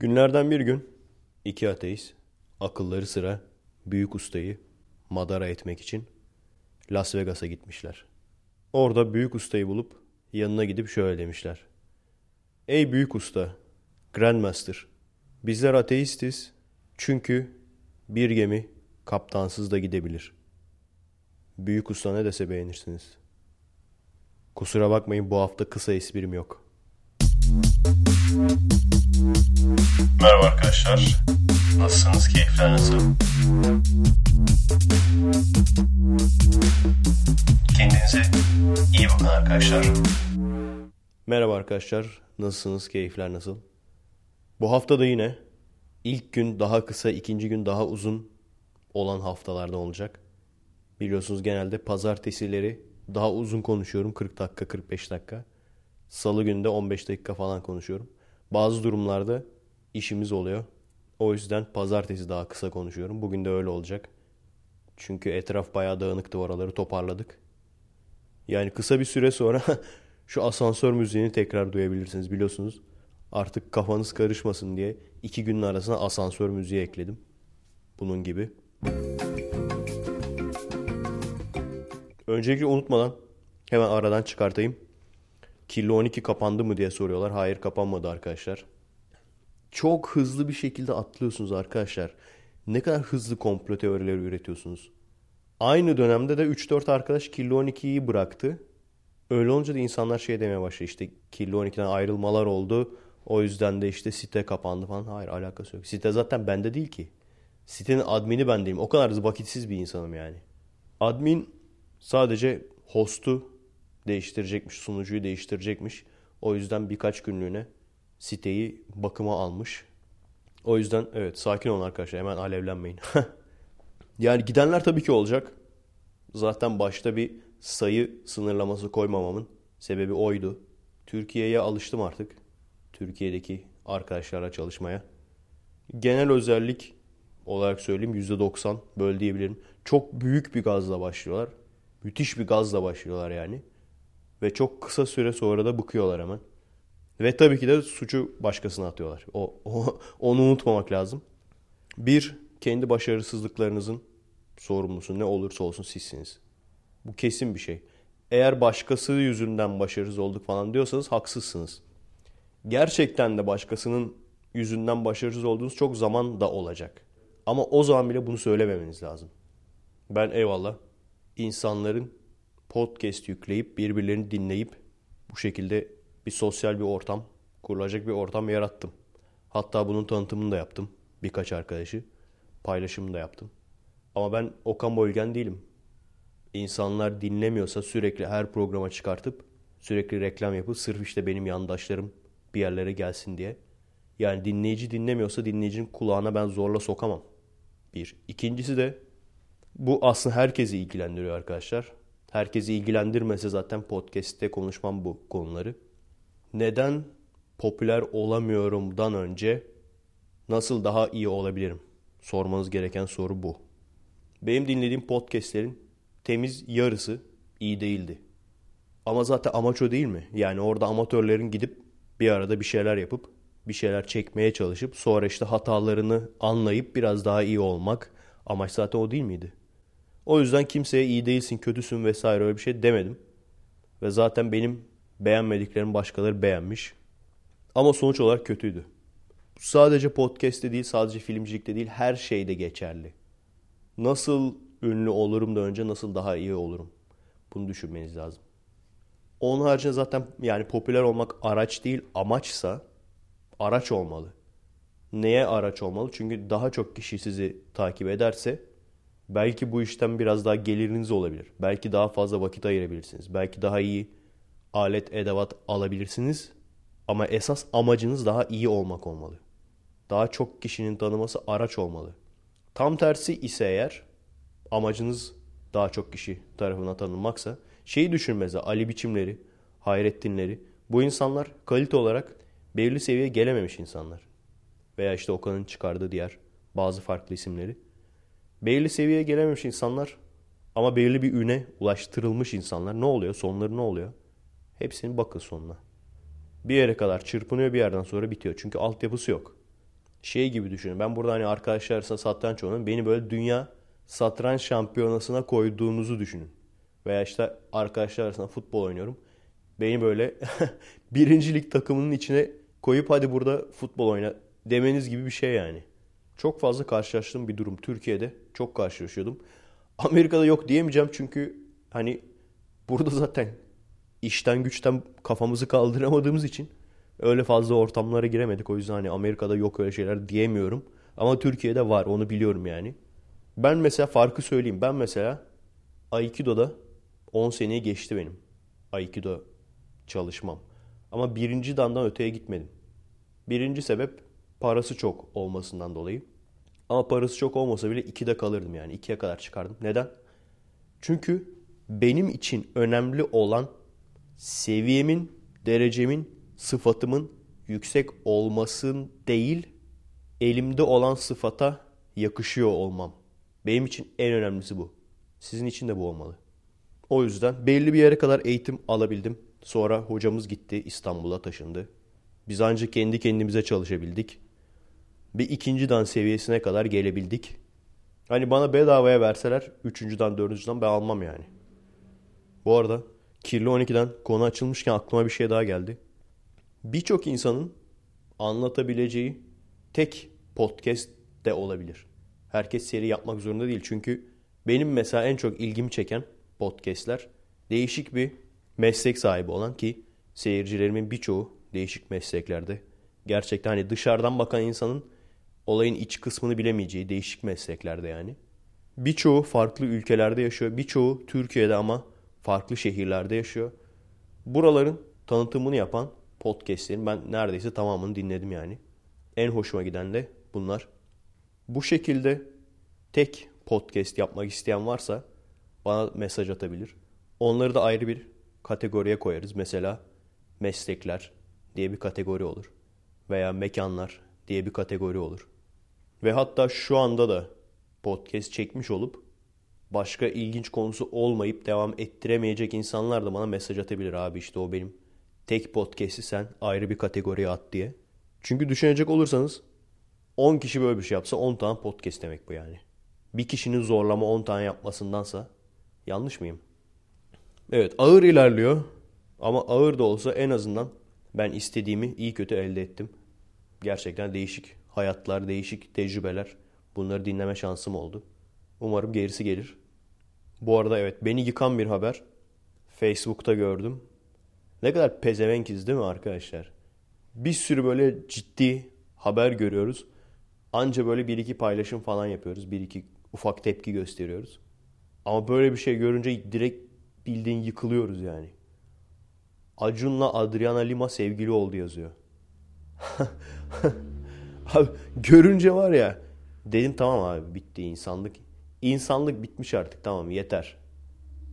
Günlerden bir gün iki ateist akılları sıra büyük ustayı madara etmek için Las Vegas'a gitmişler. Orada büyük ustayı bulup yanına gidip şöyle demişler. Ey büyük usta, Grandmaster, bizler ateistiz çünkü bir gemi kaptansız da gidebilir. Büyük usta ne dese beğenirsiniz. Kusura bakmayın bu hafta kısa esprim yok. Merhaba arkadaşlar. Nasılsınız? Keyifler nasıl? Kendinize iyi bakın arkadaşlar. Merhaba arkadaşlar. Nasılsınız? Keyifler nasıl? Bu hafta da yine ilk gün daha kısa, ikinci gün daha uzun olan haftalarda olacak. Biliyorsunuz genelde pazartesileri daha uzun konuşuyorum. 40 dakika, 45 dakika. Salı günde 15 dakika falan konuşuyorum. Bazı durumlarda işimiz oluyor. O yüzden pazartesi daha kısa konuşuyorum. Bugün de öyle olacak. Çünkü etraf bayağı dağınıktı oraları toparladık. Yani kısa bir süre sonra şu asansör müziğini tekrar duyabilirsiniz biliyorsunuz. Artık kafanız karışmasın diye iki günün arasına asansör müziği ekledim. Bunun gibi. Öncelikle unutmadan hemen aradan çıkartayım. Kilo 12 kapandı mı diye soruyorlar. Hayır kapanmadı arkadaşlar. Çok hızlı bir şekilde atlıyorsunuz arkadaşlar. Ne kadar hızlı komplo teorileri üretiyorsunuz. Aynı dönemde de 3-4 arkadaş Kilo 12'yi bıraktı. Öyle olunca da insanlar şey demeye başladı işte Kilo 12'den ayrılmalar oldu. O yüzden de işte site kapandı falan. Hayır alakası yok. Site zaten bende değil ki. Sitenin admini ben değilim. O kadar vakitsiz bir insanım yani. Admin sadece host'u değiştirecekmiş, sunucuyu değiştirecekmiş. O yüzden birkaç günlüğüne siteyi bakıma almış. O yüzden evet sakin olun arkadaşlar hemen alevlenmeyin. yani gidenler tabii ki olacak. Zaten başta bir sayı sınırlaması koymamamın sebebi oydu. Türkiye'ye alıştım artık. Türkiye'deki arkadaşlarla çalışmaya. Genel özellik olarak söyleyeyim %90 böyle diyebilirim. Çok büyük bir gazla başlıyorlar. Müthiş bir gazla başlıyorlar yani. Ve çok kısa süre sonra da bıkıyorlar hemen. Ve tabii ki de suçu başkasına atıyorlar. O, o, onu unutmamak lazım. Bir, kendi başarısızlıklarınızın sorumlusu ne olursa olsun sizsiniz. Bu kesin bir şey. Eğer başkası yüzünden başarısız olduk falan diyorsanız haksızsınız. Gerçekten de başkasının yüzünden başarısız olduğunuz çok zaman da olacak. Ama o zaman bile bunu söylememeniz lazım. Ben eyvallah insanların podcast yükleyip birbirlerini dinleyip bu şekilde bir sosyal bir ortam, kurulacak bir ortam yarattım. Hatta bunun tanıtımını da yaptım. Birkaç arkadaşı. Paylaşımını da yaptım. Ama ben Okan Boygen değilim. İnsanlar dinlemiyorsa sürekli her programa çıkartıp sürekli reklam yapıp sırf işte benim yandaşlarım bir yerlere gelsin diye. Yani dinleyici dinlemiyorsa dinleyicinin kulağına ben zorla sokamam. Bir. İkincisi de bu aslında herkesi ilgilendiriyor arkadaşlar. Herkesi ilgilendirmese zaten podcast'te konuşmam bu konuları. Neden popüler olamıyorumdan önce nasıl daha iyi olabilirim? Sormanız gereken soru bu. Benim dinlediğim podcastlerin temiz yarısı iyi değildi. Ama zaten amaç o değil mi? Yani orada amatörlerin gidip bir arada bir şeyler yapıp bir şeyler çekmeye çalışıp sonra işte hatalarını anlayıp biraz daha iyi olmak amaç zaten o değil miydi? O yüzden kimseye iyi değilsin, kötüsün vesaire öyle bir şey demedim. Ve zaten benim beğenmediklerim başkaları beğenmiş. Ama sonuç olarak kötüydü. Sadece podcast'te değil, sadece filmcilikte değil, her şeyde geçerli. Nasıl ünlü olurum da önce nasıl daha iyi olurum? Bunu düşünmeniz lazım. Onun haricinde zaten yani popüler olmak araç değil, amaçsa araç olmalı. Neye araç olmalı? Çünkü daha çok kişi sizi takip ederse belki bu işten biraz daha geliriniz olabilir. Belki daha fazla vakit ayırabilirsiniz. Belki daha iyi alet edevat alabilirsiniz. Ama esas amacınız daha iyi olmak olmalı. Daha çok kişinin tanıması araç olmalı. Tam tersi ise eğer amacınız daha çok kişi tarafından tanınmaksa şeyi düşünmeze Ali Biçimleri, Hayrettinleri bu insanlar kalite olarak belirli seviyeye gelememiş insanlar. Veya işte Okan'ın çıkardığı diğer bazı farklı isimleri. Belirli seviyeye gelememiş insanlar ama belirli bir üne ulaştırılmış insanlar ne oluyor? Sonları ne oluyor? Hepsinin bakın sonuna. Bir yere kadar çırpınıyor bir yerden sonra bitiyor. Çünkü altyapısı yok. Şey gibi düşünün. Ben burada hani arkadaşlar satranç oynuyorum. Beni böyle dünya satranç şampiyonasına koyduğunuzu düşünün. Veya işte arkadaşlar arasında futbol oynuyorum. Beni böyle birincilik takımının içine koyup hadi burada futbol oyna demeniz gibi bir şey yani. Çok fazla karşılaştığım bir durum. Türkiye'de çok karşılaşıyordum. Amerika'da yok diyemeyeceğim çünkü hani burada zaten işten güçten kafamızı kaldıramadığımız için öyle fazla ortamlara giremedik. O yüzden hani Amerika'da yok öyle şeyler diyemiyorum. Ama Türkiye'de var onu biliyorum yani. Ben mesela farkı söyleyeyim. Ben mesela Aikido'da 10 seneyi geçti benim. Aikido çalışmam. Ama birinci dandan öteye gitmedim. Birinci sebep parası çok olmasından dolayı. Ama parası çok olmasa bile 2'de kalırdım yani. 2'ye kadar çıkardım. Neden? Çünkü benim için önemli olan seviyemin, derecemin, sıfatımın yüksek olmasın değil, elimde olan sıfata yakışıyor olmam. Benim için en önemlisi bu. Sizin için de bu olmalı. O yüzden belli bir yere kadar eğitim alabildim. Sonra hocamız gitti İstanbul'a taşındı. Biz ancak kendi kendimize çalışabildik. Bir ikinci dan seviyesine kadar gelebildik. Hani bana bedavaya verseler üçüncüden dördüncüden ben almam yani. Bu arada Kirli 12'den konu açılmışken aklıma bir şey daha geldi. Birçok insanın anlatabileceği tek podcast de olabilir. Herkes seri yapmak zorunda değil. Çünkü benim mesela en çok ilgimi çeken podcastler değişik bir meslek sahibi olan ki seyircilerimin birçoğu değişik mesleklerde. Gerçekten hani dışarıdan bakan insanın olayın iç kısmını bilemeyeceği değişik mesleklerde yani. Birçoğu farklı ülkelerde yaşıyor. Birçoğu Türkiye'de ama farklı şehirlerde yaşıyor. Buraların tanıtımını yapan podcastlerin ben neredeyse tamamını dinledim yani. En hoşuma giden de bunlar. Bu şekilde tek podcast yapmak isteyen varsa bana mesaj atabilir. Onları da ayrı bir kategoriye koyarız. Mesela meslekler diye bir kategori olur. Veya mekanlar diye bir kategori olur. Ve hatta şu anda da podcast çekmiş olup başka ilginç konusu olmayıp devam ettiremeyecek insanlar da bana mesaj atabilir abi işte o benim tek podcast'i sen ayrı bir kategoriye at diye. Çünkü düşünecek olursanız 10 kişi böyle bir şey yapsa 10 tane podcast demek bu yani. Bir kişinin zorlama 10 tane yapmasındansa yanlış mıyım? Evet ağır ilerliyor ama ağır da olsa en azından ben istediğimi iyi kötü elde ettim. Gerçekten değişik hayatlar, değişik tecrübeler bunları dinleme şansım oldu. Umarım gerisi gelir. Bu arada evet beni yıkan bir haber. Facebook'ta gördüm. Ne kadar pezevenkiz değil mi arkadaşlar? Bir sürü böyle ciddi haber görüyoruz. Anca böyle bir iki paylaşım falan yapıyoruz. Bir iki ufak tepki gösteriyoruz. Ama böyle bir şey görünce direkt bildiğin yıkılıyoruz yani. Acun'la Adriana Lima sevgili oldu yazıyor. abi görünce var ya dedim tamam abi bitti insanlık. İnsanlık bitmiş artık tamam yeter.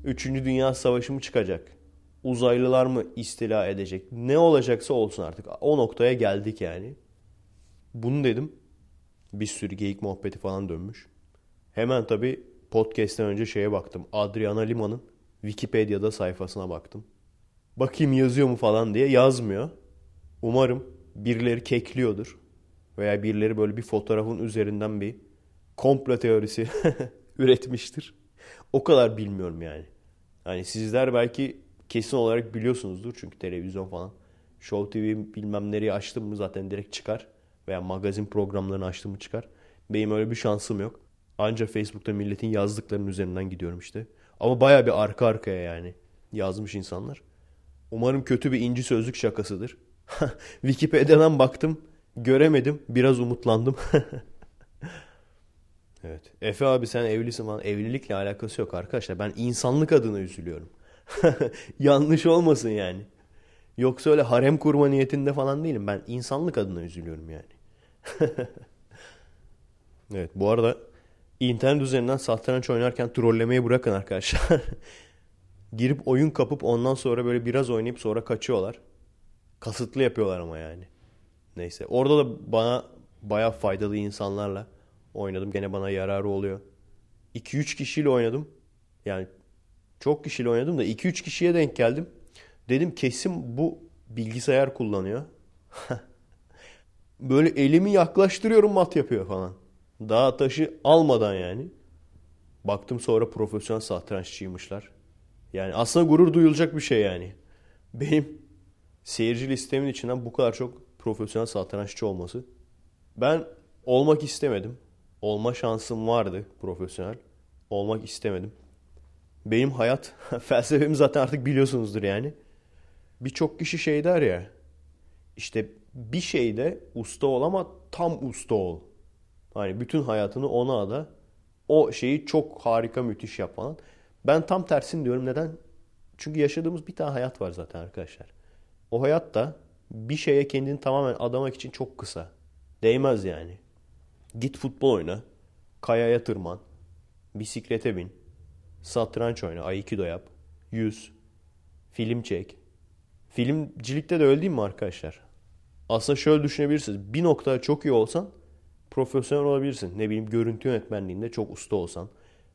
Üçüncü Dünya Savaşı mı çıkacak? Uzaylılar mı istila edecek? Ne olacaksa olsun artık. O noktaya geldik yani. Bunu dedim. Bir sürü geyik muhabbeti falan dönmüş. Hemen tabii podcast'ten önce şeye baktım. Adriana Lima'nın Wikipedia'da sayfasına baktım. Bakayım yazıyor mu falan diye yazmıyor. Umarım birileri kekliyordur. Veya birileri böyle bir fotoğrafın üzerinden bir komplo teorisi üretmiştir. O kadar bilmiyorum yani. Hani sizler belki kesin olarak biliyorsunuzdur çünkü televizyon falan. Show TV bilmem nereye açtım mı zaten direkt çıkar. Veya magazin programlarını açtım mı çıkar. Benim öyle bir şansım yok. Ancak Facebook'ta milletin yazdıklarının üzerinden gidiyorum işte. Ama baya bir arka arkaya yani yazmış insanlar. Umarım kötü bir inci sözlük şakasıdır. Wikipedia'dan baktım. Göremedim. Biraz umutlandım. evet. Efe abi sen evlisin falan. Evlilikle alakası yok arkadaşlar. Ben insanlık adına üzülüyorum. Yanlış olmasın yani. Yoksa öyle harem kurma niyetinde falan değilim. Ben insanlık adına üzülüyorum yani. evet bu arada internet üzerinden satranç oynarken trollemeyi bırakın arkadaşlar. Girip oyun kapıp ondan sonra böyle biraz oynayıp sonra kaçıyorlar. Kasıtlı yapıyorlar ama yani. Neyse. Orada da bana baya faydalı insanlarla oynadım. Gene bana yararı oluyor. 2-3 kişiyle oynadım. Yani çok kişiyle oynadım da 2-3 kişiye denk geldim. Dedim kesin bu bilgisayar kullanıyor. Böyle elimi yaklaştırıyorum mat yapıyor falan. Daha taşı almadan yani. Baktım sonra profesyonel satranççıymışlar. Yani aslında gurur duyulacak bir şey yani. Benim seyirci listemin içinden bu kadar çok profesyonel satranççı olması. Ben olmak istemedim. Olma şansım vardı profesyonel. Olmak istemedim. Benim hayat felsefemi zaten artık biliyorsunuzdur yani. Birçok kişi şey der ya. İşte bir şeyde usta ol ama tam usta ol. Hani bütün hayatını ona ada. O şeyi çok harika müthiş yap falan. Ben tam tersini diyorum. Neden? Çünkü yaşadığımız bir tane hayat var zaten arkadaşlar. O hayat da bir şeye kendini tamamen adamak için çok kısa. Değmez yani. Git futbol oyna. Kayaya tırman. Bisiklete bin. Satranç oyna. Aikido yap. Yüz. Film çek. Filmcilikte de öyle değil mi arkadaşlar? Aslında şöyle düşünebilirsiniz. Bir noktada çok iyi olsan profesyonel olabilirsin. Ne bileyim görüntü yönetmenliğinde çok usta olsan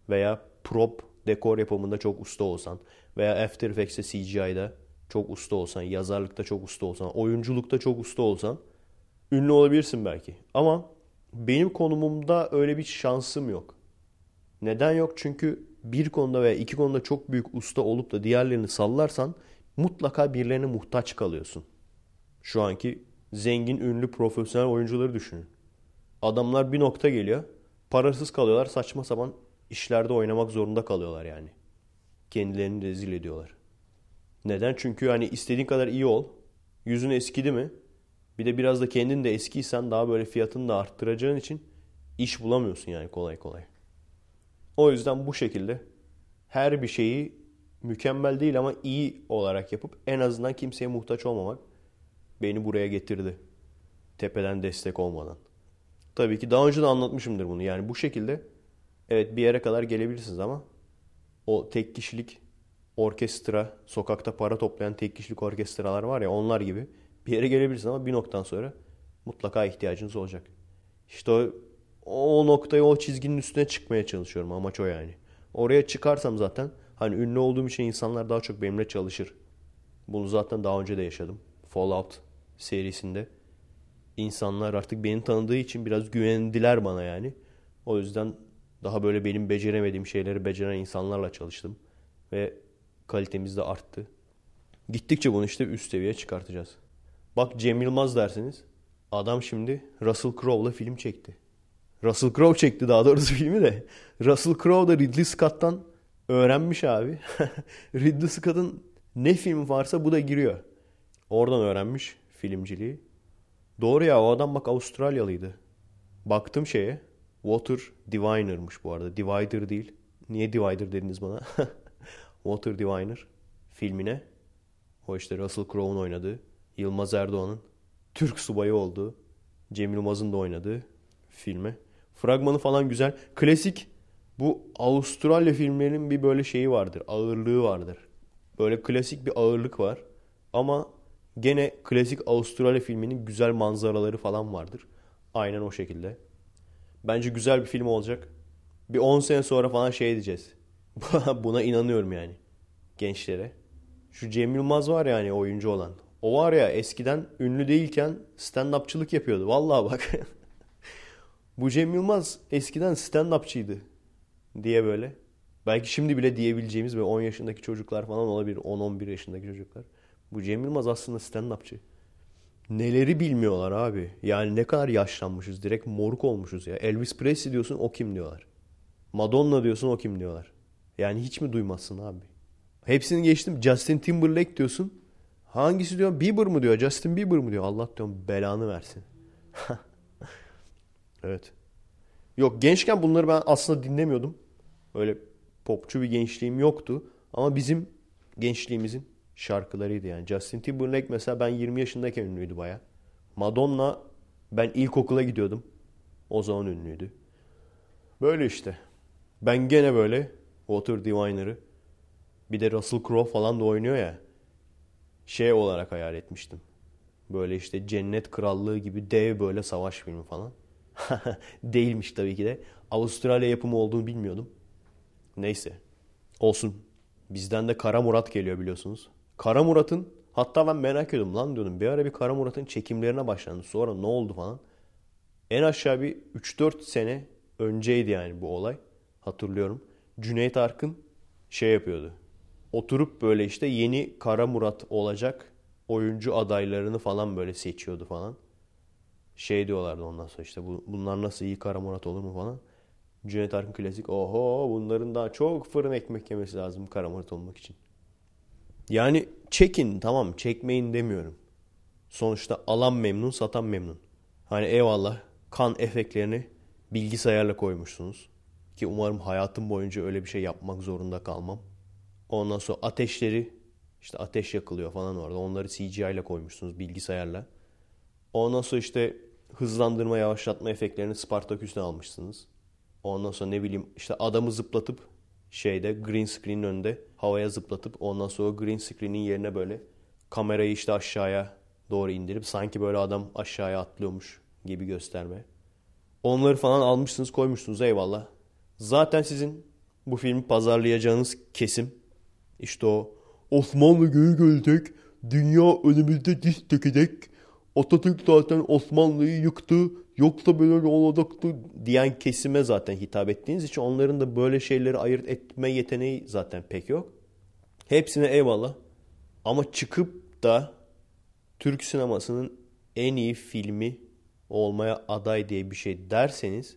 veya prop dekor yapımında çok usta olsan veya After Effects'te CGI'da çok usta olsan, yazarlıkta çok usta olsan, oyunculukta çok usta olsan ünlü olabilirsin belki. Ama benim konumumda öyle bir şansım yok. Neden yok? Çünkü bir konuda veya iki konuda çok büyük usta olup da diğerlerini sallarsan mutlaka birilerine muhtaç kalıyorsun. Şu anki zengin, ünlü, profesyonel oyuncuları düşünün. Adamlar bir nokta geliyor. Parasız kalıyorlar. Saçma sapan işlerde oynamak zorunda kalıyorlar yani. Kendilerini rezil ediyorlar. Neden? Çünkü hani istediğin kadar iyi ol. Yüzün eskidi mi? Bir de biraz da kendin de eskiysen daha böyle fiyatını da arttıracağın için iş bulamıyorsun yani kolay kolay. O yüzden bu şekilde her bir şeyi mükemmel değil ama iyi olarak yapıp en azından kimseye muhtaç olmamak beni buraya getirdi. Tepeden destek olmadan. Tabii ki daha önce de anlatmışımdır bunu. Yani bu şekilde evet bir yere kadar gelebilirsiniz ama o tek kişilik orkestra, sokakta para toplayan tek kişilik orkestralar var ya onlar gibi bir yere gelebilirsiniz ama bir noktadan sonra mutlaka ihtiyacınız olacak. İşte o, o noktaya o çizginin üstüne çıkmaya çalışıyorum amaç o yani. Oraya çıkarsam zaten hani ünlü olduğum için insanlar daha çok benimle çalışır. Bunu zaten daha önce de yaşadım. Fallout serisinde. insanlar artık beni tanıdığı için biraz güvendiler bana yani. O yüzden daha böyle benim beceremediğim şeyleri beceren insanlarla çalıştım. Ve kalitemiz de arttı. Gittikçe bunu işte üst seviyeye çıkartacağız. Bak Cem Yılmaz dersiniz. Adam şimdi Russell Crowe'la film çekti. Russell Crowe çekti daha doğrusu filmi de. Russell Crowe da Ridley Scott'tan öğrenmiş abi. Ridley Scott'ın ne film varsa bu da giriyor. Oradan öğrenmiş filmciliği. Doğru ya o adam bak Avustralyalıydı. Baktım şeye. Water Diviner'mış bu arada. Divider değil. Niye Divider dediniz bana? Water Diviner filmine. O işte Russell Crowe'un oynadığı. Yılmaz Erdoğan'ın Türk subayı olduğu. Cem Yılmaz'ın da oynadığı filme. Fragmanı falan güzel. Klasik bu Avustralya filmlerinin bir böyle şeyi vardır. Ağırlığı vardır. Böyle klasik bir ağırlık var. Ama gene klasik Avustralya filminin güzel manzaraları falan vardır. Aynen o şekilde. Bence güzel bir film olacak. Bir 10 sene sonra falan şey diyeceğiz. Buna inanıyorum yani. Gençlere. Şu Cem Yılmaz var ya hani oyuncu olan. O var ya eskiden ünlü değilken stand-upçılık yapıyordu. Vallahi bak. Bu Cem Yılmaz eskiden stand-upçıydı. Diye böyle. Belki şimdi bile diyebileceğimiz ve 10 yaşındaki çocuklar falan olabilir. 10-11 yaşındaki çocuklar. Bu Cem Yılmaz aslında stand-upçı. Neleri bilmiyorlar abi. Yani ne kadar yaşlanmışız. Direkt moruk olmuşuz ya. Elvis Presley diyorsun o kim diyorlar. Madonna diyorsun o kim diyorlar. Yani hiç mi duymazsın abi? Hepsini geçtim. Justin Timberlake diyorsun. Hangisi diyor? Bieber mı diyor? Justin Bieber mı diyor? Allah diyorum belanı versin. evet. Yok gençken bunları ben aslında dinlemiyordum. Öyle popçu bir gençliğim yoktu. Ama bizim gençliğimizin şarkılarıydı yani. Justin Timberlake mesela ben 20 yaşındayken ünlüydü baya. Madonna ben ilkokula gidiyordum. O zaman ünlüydü. Böyle işte. Ben gene böyle Water Diviner'ı bir de Russell Crowe falan da oynuyor ya. Şey olarak hayal etmiştim. Böyle işte Cennet Krallığı gibi dev böyle savaş filmi falan. Değilmiş tabii ki de. Avustralya yapımı olduğunu bilmiyordum. Neyse. Olsun. Bizden de Kara Murat geliyor biliyorsunuz. Kara Murat'ın Hatta ben merak ediyordum lan diyordum. Bir ara bir Kara Murat'ın çekimlerine başlandı. Sonra ne oldu falan. En aşağı bir 3-4 sene önceydi yani bu olay. Hatırlıyorum. Cüneyt Arkın şey yapıyordu. Oturup böyle işte yeni Kara Murat olacak oyuncu adaylarını falan böyle seçiyordu falan. Şey diyorlardı ondan sonra işte bu, bunlar nasıl iyi Kara Murat olur mu falan. Cüneyt Arkın klasik. Oho bunların daha çok fırın ekmek yemesi lazım Kara Murat olmak için. Yani çekin tamam çekmeyin demiyorum. Sonuçta alan memnun satan memnun. Hani eyvallah kan efektlerini bilgisayarla koymuşsunuz. Ki umarım hayatım boyunca öyle bir şey yapmak zorunda kalmam. Ondan sonra ateşleri işte ateş yakılıyor falan orada. Onları CGI ile koymuşsunuz bilgisayarla. Ondan sonra işte hızlandırma yavaşlatma efektlerini Spartaküs'ten almışsınız. Ondan sonra ne bileyim işte adamı zıplatıp şeyde green screen'in önünde havaya zıplatıp ondan sonra green screen'in yerine böyle kamerayı işte aşağıya doğru indirip sanki böyle adam aşağıya atlıyormuş gibi gösterme. Onları falan almışsınız koymuşsunuz eyvallah. Zaten sizin bu filmi pazarlayacağınız kesim işte o Osmanlı geri gelecek, dünya önümüzde diz dökecek, Atatürk zaten Osmanlı'yı yıktı, yoksa böyle olacaktı diyen kesime zaten hitap ettiğiniz için onların da böyle şeyleri ayırt etme yeteneği zaten pek yok. Hepsine eyvallah. Ama çıkıp da Türk sinemasının en iyi filmi olmaya aday diye bir şey derseniz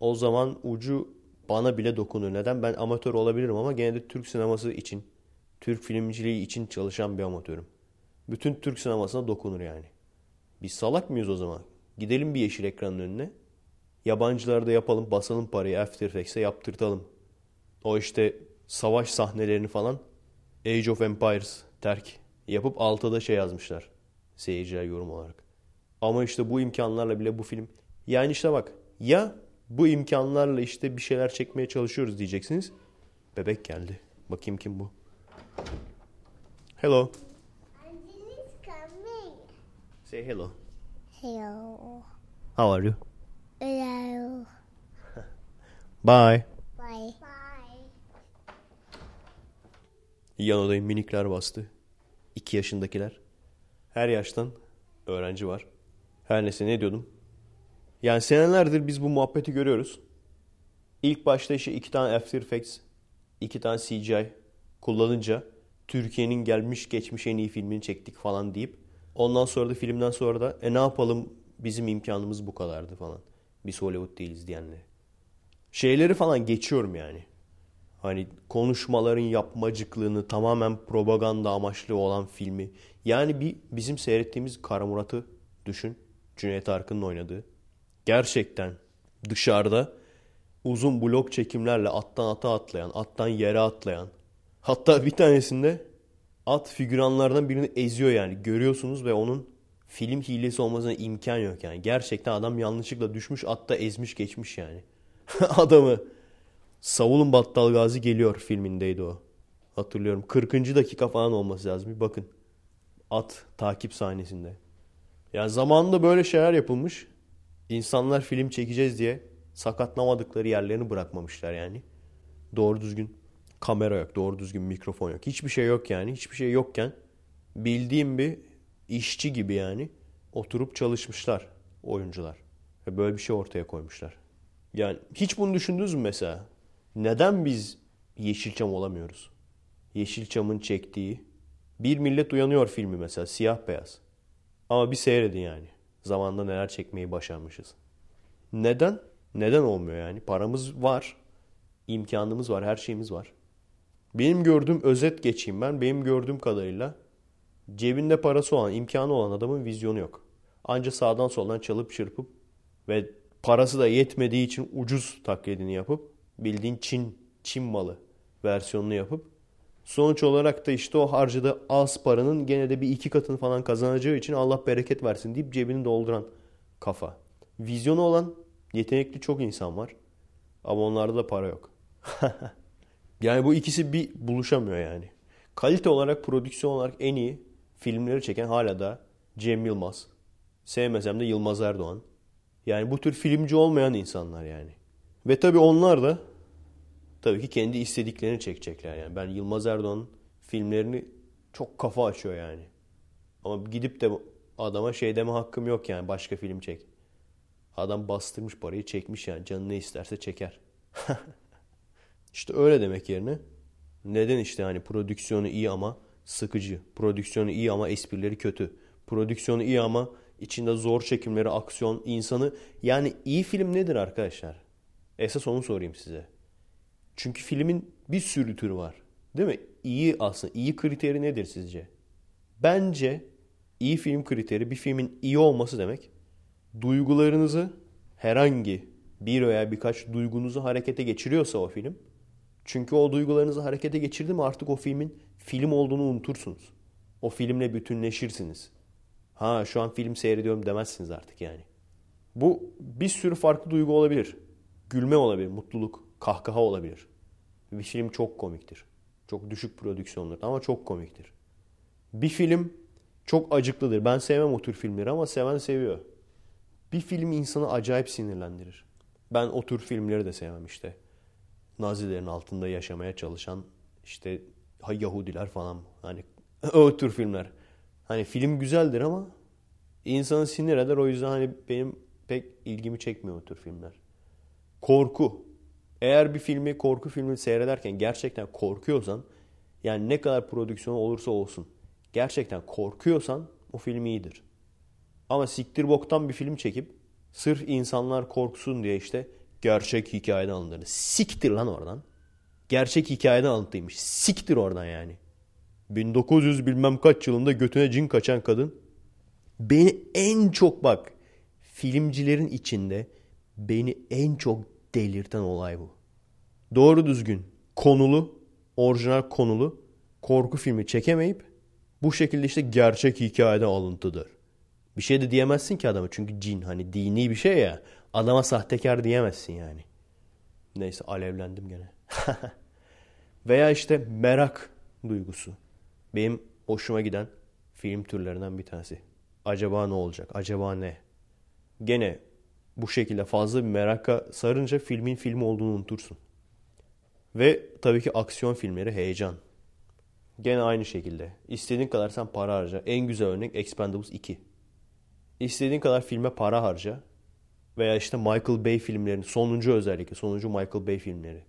o zaman ucu bana bile dokunur. Neden? Ben amatör olabilirim ama gene de Türk sineması için, Türk filmciliği için çalışan bir amatörüm. Bütün Türk sinemasına dokunur yani. Biz salak mıyız o zaman? Gidelim bir yeşil ekranın önüne. Yabancılarda yapalım, basalım parayı After Effects'e yaptırtalım. O işte savaş sahnelerini falan Age of Empires terk yapıp altıda şey yazmışlar. Seyirciler yorum olarak. Ama işte bu imkanlarla bile bu film... Yani işte bak ya bu imkanlarla işte bir şeyler çekmeye çalışıyoruz diyeceksiniz. Bebek geldi. Bakayım kim bu? Hello. Say hello. Hello. How are you? Hello. Bye. Bye. Bye. Yan odayı minikler bastı. 2 yaşındakiler. Her yaştan öğrenci var. Her neyse ne diyordum? Yani senelerdir biz bu muhabbeti görüyoruz. İlk başta işte iki tane After Effects, iki tane CGI kullanınca Türkiye'nin gelmiş geçmiş en iyi filmini çektik falan deyip ondan sonra da filmden sonra da e ne yapalım bizim imkanımız bu kadardı falan. Biz Hollywood değiliz diyenleri. Şeyleri falan geçiyorum yani. Hani konuşmaların yapmacıklığını tamamen propaganda amaçlı olan filmi. Yani bir bizim seyrettiğimiz Kara Murat'ı düşün. Cüneyt Arkın'ın oynadığı. Gerçekten dışarıda uzun blok çekimlerle attan ata atlayan, attan yere atlayan. Hatta bir tanesinde at figüranlardan birini eziyor yani. Görüyorsunuz ve onun film hilesi olmasına imkan yok yani. Gerçekten adam yanlışlıkla düşmüş atta ezmiş geçmiş yani. Adamı Savulun Battal Gazi geliyor filmindeydi o. Hatırlıyorum. 40. dakika falan olması lazım. Bir bakın. At takip sahnesinde. Yani zamanında böyle şeyler yapılmış. İnsanlar film çekeceğiz diye sakatlamadıkları yerlerini bırakmamışlar yani. Doğru düzgün kamera yok, doğru düzgün mikrofon yok. Hiçbir şey yok yani. Hiçbir şey yokken bildiğim bir işçi gibi yani oturup çalışmışlar oyuncular. Ve böyle bir şey ortaya koymuşlar. Yani hiç bunu düşündünüz mü mesela? Neden biz Yeşilçam olamıyoruz? Yeşilçam'ın çektiği Bir Millet Uyanıyor filmi mesela siyah beyaz. Ama bir seyredin yani. Zamanında neler çekmeyi başarmışız. Neden? Neden olmuyor yani? Paramız var. imkanımız var. Her şeyimiz var. Benim gördüğüm özet geçeyim ben. Benim gördüğüm kadarıyla cebinde parası olan, imkanı olan adamın vizyonu yok. Anca sağdan soldan çalıp çırpıp ve parası da yetmediği için ucuz taklidini yapıp bildiğin Çin, Çin malı versiyonunu yapıp sonuç olarak da işte o harcadığı az paranın gene de bir iki katını falan kazanacağı için Allah bereket versin deyip cebini dolduran kafa. Vizyonu olan yetenekli çok insan var ama onlarda da para yok. yani bu ikisi bir buluşamıyor yani. Kalite olarak, prodüksiyon olarak en iyi filmleri çeken hala da Cem Yılmaz. Sevmesem de Yılmaz Erdoğan. Yani bu tür filmci olmayan insanlar yani. Ve tabii onlar da tabii ki kendi istediklerini çekecekler yani. Ben Yılmaz Erdoğan'ın filmlerini çok kafa açıyor yani. Ama gidip de adama şey deme hakkım yok yani başka film çek. Adam bastırmış parayı çekmiş yani canı ne isterse çeker. işte öyle demek yerine neden işte hani prodüksiyonu iyi ama sıkıcı. Prodüksiyonu iyi ama esprileri kötü. Prodüksiyonu iyi ama içinde zor çekimleri, aksiyon, insanı yani iyi film nedir arkadaşlar? Esas onu sorayım size. Çünkü filmin bir sürü türü var. Değil mi? İyi aslında. iyi kriteri nedir sizce? Bence iyi film kriteri bir filmin iyi olması demek. Duygularınızı herhangi bir veya birkaç duygunuzu harekete geçiriyorsa o film. Çünkü o duygularınızı harekete geçirdi mi artık o filmin film olduğunu unutursunuz. O filmle bütünleşirsiniz. Ha şu an film seyrediyorum demezsiniz artık yani. Bu bir sürü farklı duygu olabilir. Gülme olabilir, mutluluk, kahkaha olabilir. Bir film çok komiktir. Çok düşük prodüksiyondur ama çok komiktir. Bir film çok acıklıdır. Ben sevmem o tür filmleri ama seven seviyor. Bir film insanı acayip sinirlendirir. Ben o tür filmleri de sevmem işte. Nazilerin altında yaşamaya çalışan işte Yahudiler falan. Hani o tür filmler. Hani film güzeldir ama insanı sinir eder. O yüzden hani benim pek ilgimi çekmiyor o tür filmler. Korku. Eğer bir filmi, korku filmi seyrederken gerçekten korkuyorsan yani ne kadar prodüksiyon olursa olsun gerçekten korkuyorsan o film iyidir. Ama siktir boktan bir film çekip sırf insanlar korksun diye işte gerçek hikayeden alındığını. Siktir lan oradan. Gerçek hikayeden alıntıymış. Siktir oradan yani. 1900 bilmem kaç yılında götüne cin kaçan kadın. Beni en çok bak filmcilerin içinde beni en çok delirten olay bu. Doğru düzgün konulu, orijinal konulu korku filmi çekemeyip bu şekilde işte gerçek hikayede alıntıdır. Bir şey de diyemezsin ki adama çünkü cin hani dini bir şey ya. Adama sahtekar diyemezsin yani. Neyse alevlendim gene. Veya işte merak duygusu. Benim hoşuma giden film türlerinden bir tanesi. Acaba ne olacak? Acaba ne? Gene bu şekilde fazla bir meraka sarınca filmin film olduğunu unutursun. Ve tabii ki aksiyon filmleri heyecan. Gene aynı şekilde. İstediğin kadar sen para harca. En güzel örnek Expendables 2. İstediğin kadar filme para harca. Veya işte Michael Bay filmlerini, sonuncu özellikle, sonuncu Michael Bay filmleri.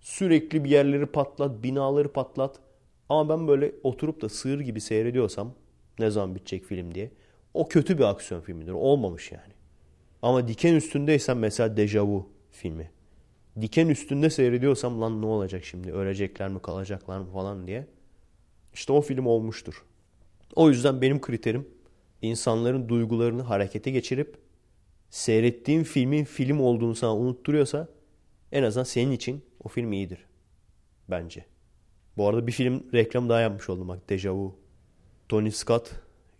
Sürekli bir yerleri patlat, binaları patlat. Ama ben böyle oturup da sığır gibi seyrediyorsam ne zaman bitecek film diye. O kötü bir aksiyon filmidir. Olmamış yani. Ama diken üstündeysen mesela Dejavu filmi. Diken üstünde seyrediyorsam lan ne olacak şimdi? Ölecekler mi kalacaklar mı falan diye. İşte o film olmuştur. O yüzden benim kriterim insanların duygularını harekete geçirip seyrettiğin filmin film olduğunu sana unutturuyorsa en azından senin için o film iyidir. Bence. Bu arada bir film reklam daha yapmış oldum bak Deja Vu. Tony Scott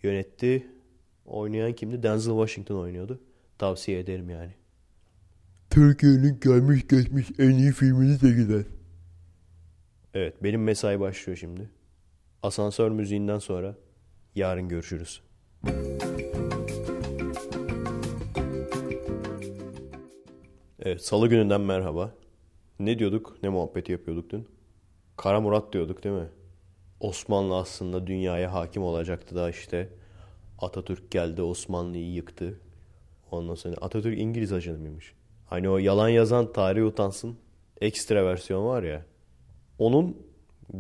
yönetti. Oynayan kimdi? Denzel Washington oynuyordu. Tavsiye ederim yani. Türkiye'nin gelmiş geçmiş en iyi filmini de gider. Evet benim mesai başlıyor şimdi. Asansör müziğinden sonra yarın görüşürüz. Evet salı gününden merhaba. Ne diyorduk? Ne muhabbeti yapıyorduk dün? Kara Murat diyorduk değil mi? Osmanlı aslında dünyaya hakim olacaktı da işte Atatürk geldi Osmanlı'yı yıktı. Ondan sonra Atatürk İngiliz ajanı mıymış? Hani o yalan yazan tarihi utansın ekstra versiyon var ya. Onun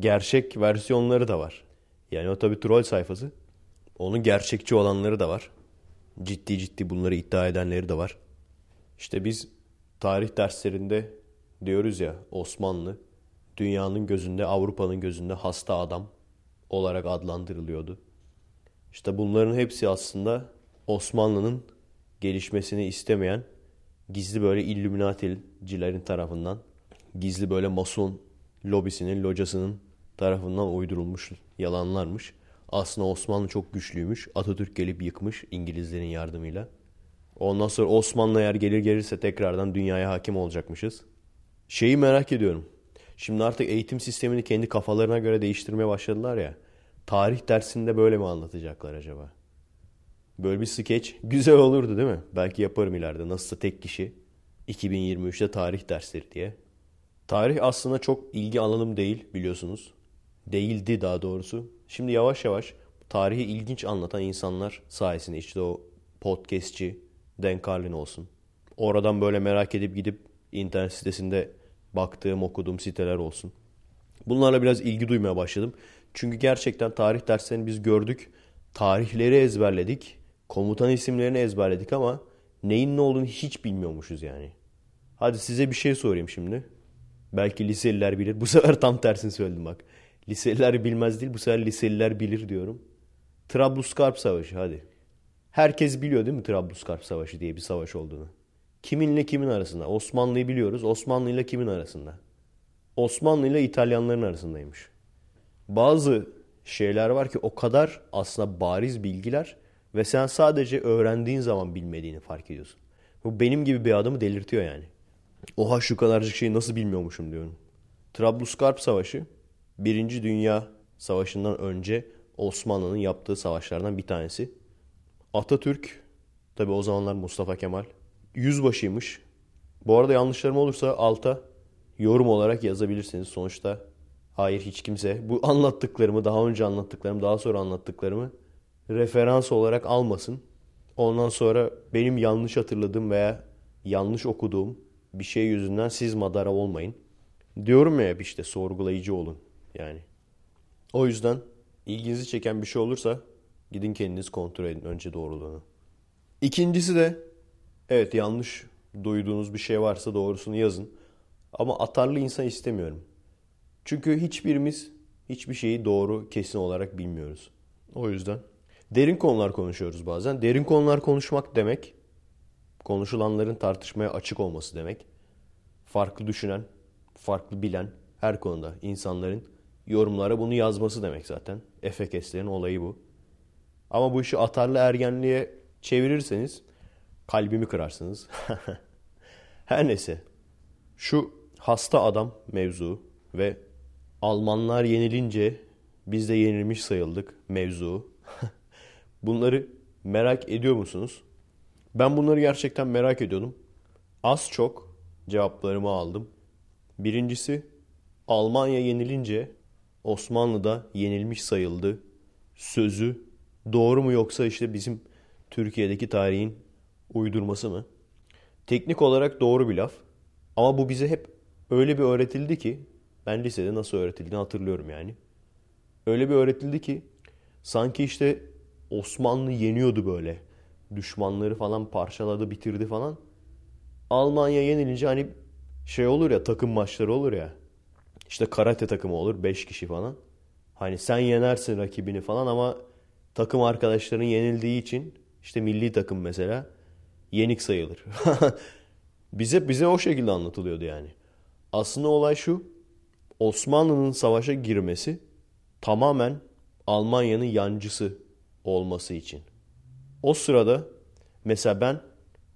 gerçek versiyonları da var. Yani o tabii troll sayfası. Onun gerçekçi olanları da var. Ciddi ciddi bunları iddia edenleri de var. İşte biz tarih derslerinde diyoruz ya Osmanlı dünyanın gözünde Avrupa'nın gözünde hasta adam olarak adlandırılıyordu. İşte bunların hepsi aslında Osmanlı'nın gelişmesini istemeyen gizli böyle illüminaticilerin tarafından gizli böyle mason lobisinin, locasının tarafından uydurulmuş yalanlarmış. Aslında Osmanlı çok güçlüymüş. Atatürk gelip yıkmış İngilizlerin yardımıyla. Ondan sonra Osmanlı eğer gelir gelirse tekrardan dünyaya hakim olacakmışız. Şeyi merak ediyorum. Şimdi artık eğitim sistemini kendi kafalarına göre değiştirmeye başladılar ya. Tarih dersinde böyle mi anlatacaklar acaba? Böyle bir skeç güzel olurdu değil mi? Belki yaparım ileride. Nasılsa tek kişi 2023'te tarih dersleri diye. Tarih aslında çok ilgi alanım değil biliyorsunuz. Değildi daha doğrusu. Şimdi yavaş yavaş tarihi ilginç anlatan insanlar sayesinde işte o podcastçi Dan Carlin olsun. Oradan böyle merak edip gidip internet sitesinde baktığım, okuduğum siteler olsun. Bunlarla biraz ilgi duymaya başladım. Çünkü gerçekten tarih derslerini biz gördük. Tarihleri ezberledik. Komutan isimlerini ezberledik ama neyin ne olduğunu hiç bilmiyormuşuz yani. Hadi size bir şey sorayım şimdi. Belki liseliler bilir. Bu sefer tam tersini söyledim bak. Liseliler bilmez değil bu sefer liseliler bilir diyorum. Trablusgarp Savaşı hadi. Herkes biliyor değil mi Trablusgarp Savaşı diye bir savaş olduğunu. Kiminle kimin arasında? Osmanlı'yı biliyoruz. Osmanlı ile kimin arasında? Osmanlı ile İtalyanların arasındaymış. Bazı şeyler var ki o kadar aslında bariz bilgiler ve sen sadece öğrendiğin zaman bilmediğini fark ediyorsun. Bu benim gibi bir adamı delirtiyor yani. Oha şu kadarcık şeyi nasıl bilmiyormuşum diyorum. Trablusgarp Savaşı Birinci Dünya Savaşı'ndan önce Osmanlı'nın yaptığı savaşlardan bir tanesi. Atatürk, tabi o zamanlar Mustafa Kemal, yüzbaşıymış. Bu arada yanlışlarım olursa alta yorum olarak yazabilirsiniz. Sonuçta hayır hiç kimse bu anlattıklarımı, daha önce anlattıklarımı, daha sonra anlattıklarımı referans olarak almasın. Ondan sonra benim yanlış hatırladığım veya yanlış okuduğum bir şey yüzünden siz madara olmayın. Diyorum ya hep işte sorgulayıcı olun yani. O yüzden ilginizi çeken bir şey olursa gidin kendiniz kontrol edin önce doğruluğunu. İkincisi de evet yanlış duyduğunuz bir şey varsa doğrusunu yazın. Ama atarlı insan istemiyorum. Çünkü hiçbirimiz hiçbir şeyi doğru kesin olarak bilmiyoruz. O yüzden derin konular konuşuyoruz bazen. Derin konular konuşmak demek konuşulanların tartışmaya açık olması demek. Farklı düşünen, farklı bilen her konuda insanların yorumlara bunu yazması demek zaten. Efekeslerin olayı bu. Ama bu işi atarlı ergenliğe çevirirseniz kalbimi kırarsınız. Her neyse. Şu hasta adam mevzu ve Almanlar yenilince biz de yenilmiş sayıldık mevzu. Bunları merak ediyor musunuz? Ben bunları gerçekten merak ediyordum. Az çok cevaplarımı aldım. Birincisi Almanya yenilince Osmanlı da yenilmiş sayıldı. Sözü doğru mu yoksa işte bizim Türkiye'deki tarihin uydurması mı? Teknik olarak doğru bir laf. Ama bu bize hep öyle bir öğretildi ki ben lisede nasıl öğretildiğini hatırlıyorum yani. Öyle bir öğretildi ki sanki işte Osmanlı yeniyordu böyle. Düşmanları falan parçaladı, bitirdi falan. Almanya yenilince hani şey olur ya takım maçları olur ya. İşte karate takımı olur 5 kişi falan. Hani sen yenersin rakibini falan ama takım arkadaşların yenildiği için işte milli takım mesela yenik sayılır. bize bize o şekilde anlatılıyordu yani. Aslında olay şu. Osmanlı'nın savaşa girmesi tamamen Almanya'nın yancısı olması için. O sırada mesela ben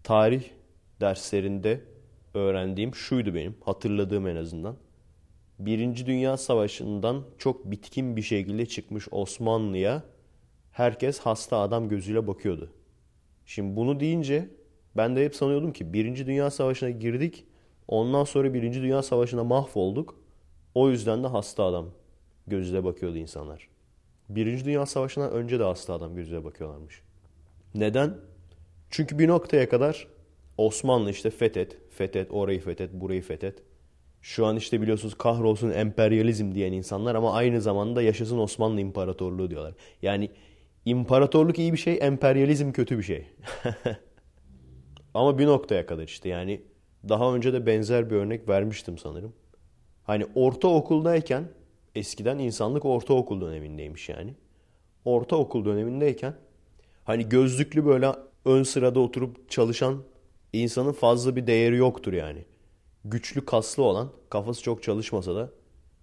tarih derslerinde öğrendiğim şuydu benim hatırladığım en azından. Birinci Dünya Savaşı'ndan çok bitkin bir şekilde çıkmış Osmanlı'ya herkes hasta adam gözüyle bakıyordu. Şimdi bunu deyince ben de hep sanıyordum ki Birinci Dünya Savaşı'na girdik. Ondan sonra Birinci Dünya Savaşı'na mahvolduk. O yüzden de hasta adam gözüyle bakıyordu insanlar. Birinci Dünya Savaşı'na önce de hasta adam gözüyle bakıyorlarmış. Neden? Çünkü bir noktaya kadar Osmanlı işte fethet, fethet, orayı fethet, burayı fethet. Şu an işte biliyorsunuz kahrolsun emperyalizm diyen insanlar ama aynı zamanda yaşasın Osmanlı İmparatorluğu diyorlar. Yani imparatorluk iyi bir şey, emperyalizm kötü bir şey. ama bir noktaya kadar işte yani daha önce de benzer bir örnek vermiştim sanırım. Hani ortaokuldayken eskiden insanlık ortaokul dönemindeymiş yani. Ortaokul dönemindeyken hani gözlüklü böyle ön sırada oturup çalışan insanın fazla bir değeri yoktur yani. Güçlü kaslı olan kafası çok çalışmasa da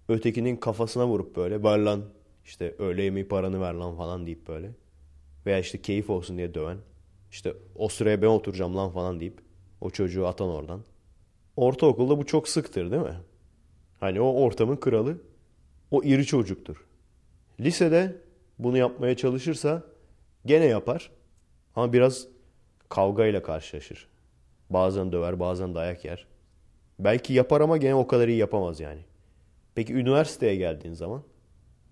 ötekinin kafasına vurup böyle ver lan işte öğle yemeği paranı ver lan falan deyip böyle. Veya işte keyif olsun diye döven. İşte o sıraya ben oturacağım lan falan deyip o çocuğu atan oradan. Ortaokulda bu çok sıktır değil mi? Hani o ortamın kralı o iri çocuktur. Lisede bunu yapmaya çalışırsa gene yapar ama biraz kavgayla karşılaşır. Bazen döver bazen dayak yer. Belki yapar ama gene o kadar iyi yapamaz yani. Peki üniversiteye geldiğin zaman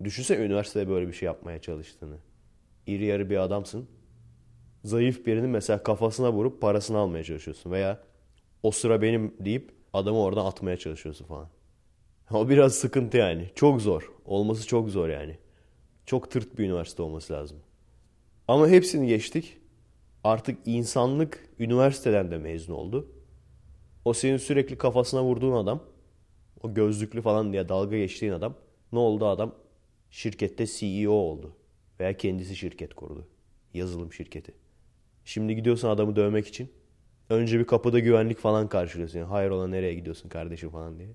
düşünse üniversitede böyle bir şey yapmaya çalıştığını. iri yarı bir adamsın. Zayıf birinin mesela kafasına vurup parasını almaya çalışıyorsun. Veya o sıra benim deyip adamı oradan atmaya çalışıyorsun falan. O biraz sıkıntı yani. Çok zor. Olması çok zor yani. Çok tırt bir üniversite olması lazım. Ama hepsini geçtik. Artık insanlık üniversiteden de mezun oldu. O senin sürekli kafasına vurduğun adam, o gözlüklü falan diye dalga geçtiğin adam, ne oldu adam? Şirkette CEO oldu. Veya kendisi şirket kurdu. Yazılım şirketi. Şimdi gidiyorsun adamı dövmek için. Önce bir kapıda güvenlik falan karşılıyorsun. Yani, Hayrola nereye gidiyorsun kardeşim falan diye.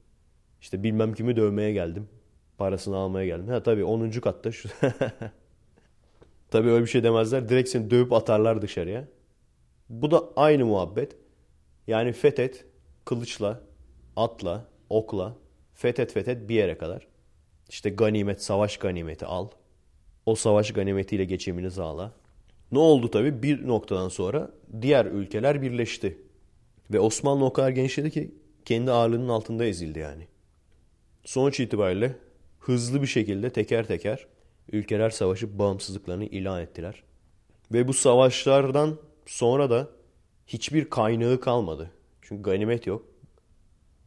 İşte bilmem kimi dövmeye geldim. Parasını almaya geldim. Ha tabii 10. katta şu. tabii öyle bir şey demezler. Direkt seni dövüp atarlar dışarıya. Bu da aynı muhabbet. Yani fethet kılıçla, atla, okla, fethet fethet bir yere kadar. İşte ganimet, savaş ganimeti al. O savaş ganimetiyle geçimini sağla. Ne oldu tabii? Bir noktadan sonra diğer ülkeler birleşti. Ve Osmanlı o kadar genişledi ki kendi ağırlığının altında ezildi yani. Sonuç itibariyle hızlı bir şekilde teker teker ülkeler savaşıp bağımsızlıklarını ilan ettiler. Ve bu savaşlardan sonra da hiçbir kaynağı kalmadı. Çünkü ganimet yok.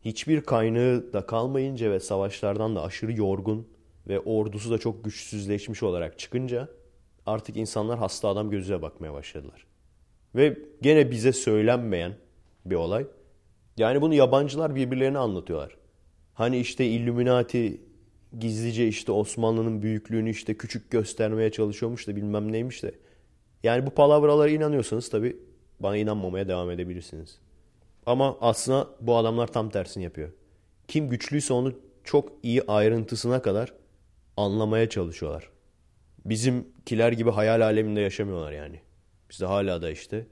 Hiçbir kaynağı da kalmayınca ve savaşlardan da aşırı yorgun ve ordusu da çok güçsüzleşmiş olarak çıkınca artık insanlar hasta adam gözüyle bakmaya başladılar. Ve gene bize söylenmeyen bir olay. Yani bunu yabancılar birbirlerine anlatıyorlar. Hani işte Illuminati gizlice işte Osmanlı'nın büyüklüğünü işte küçük göstermeye çalışıyormuş da bilmem neymiş de. Yani bu palavralara inanıyorsanız tabii bana inanmamaya devam edebilirsiniz. Ama aslında bu adamlar tam tersini yapıyor. Kim güçlüyse onu çok iyi ayrıntısına kadar anlamaya çalışıyorlar. Bizimkiler gibi hayal aleminde yaşamıyorlar yani. Bizde hala da işte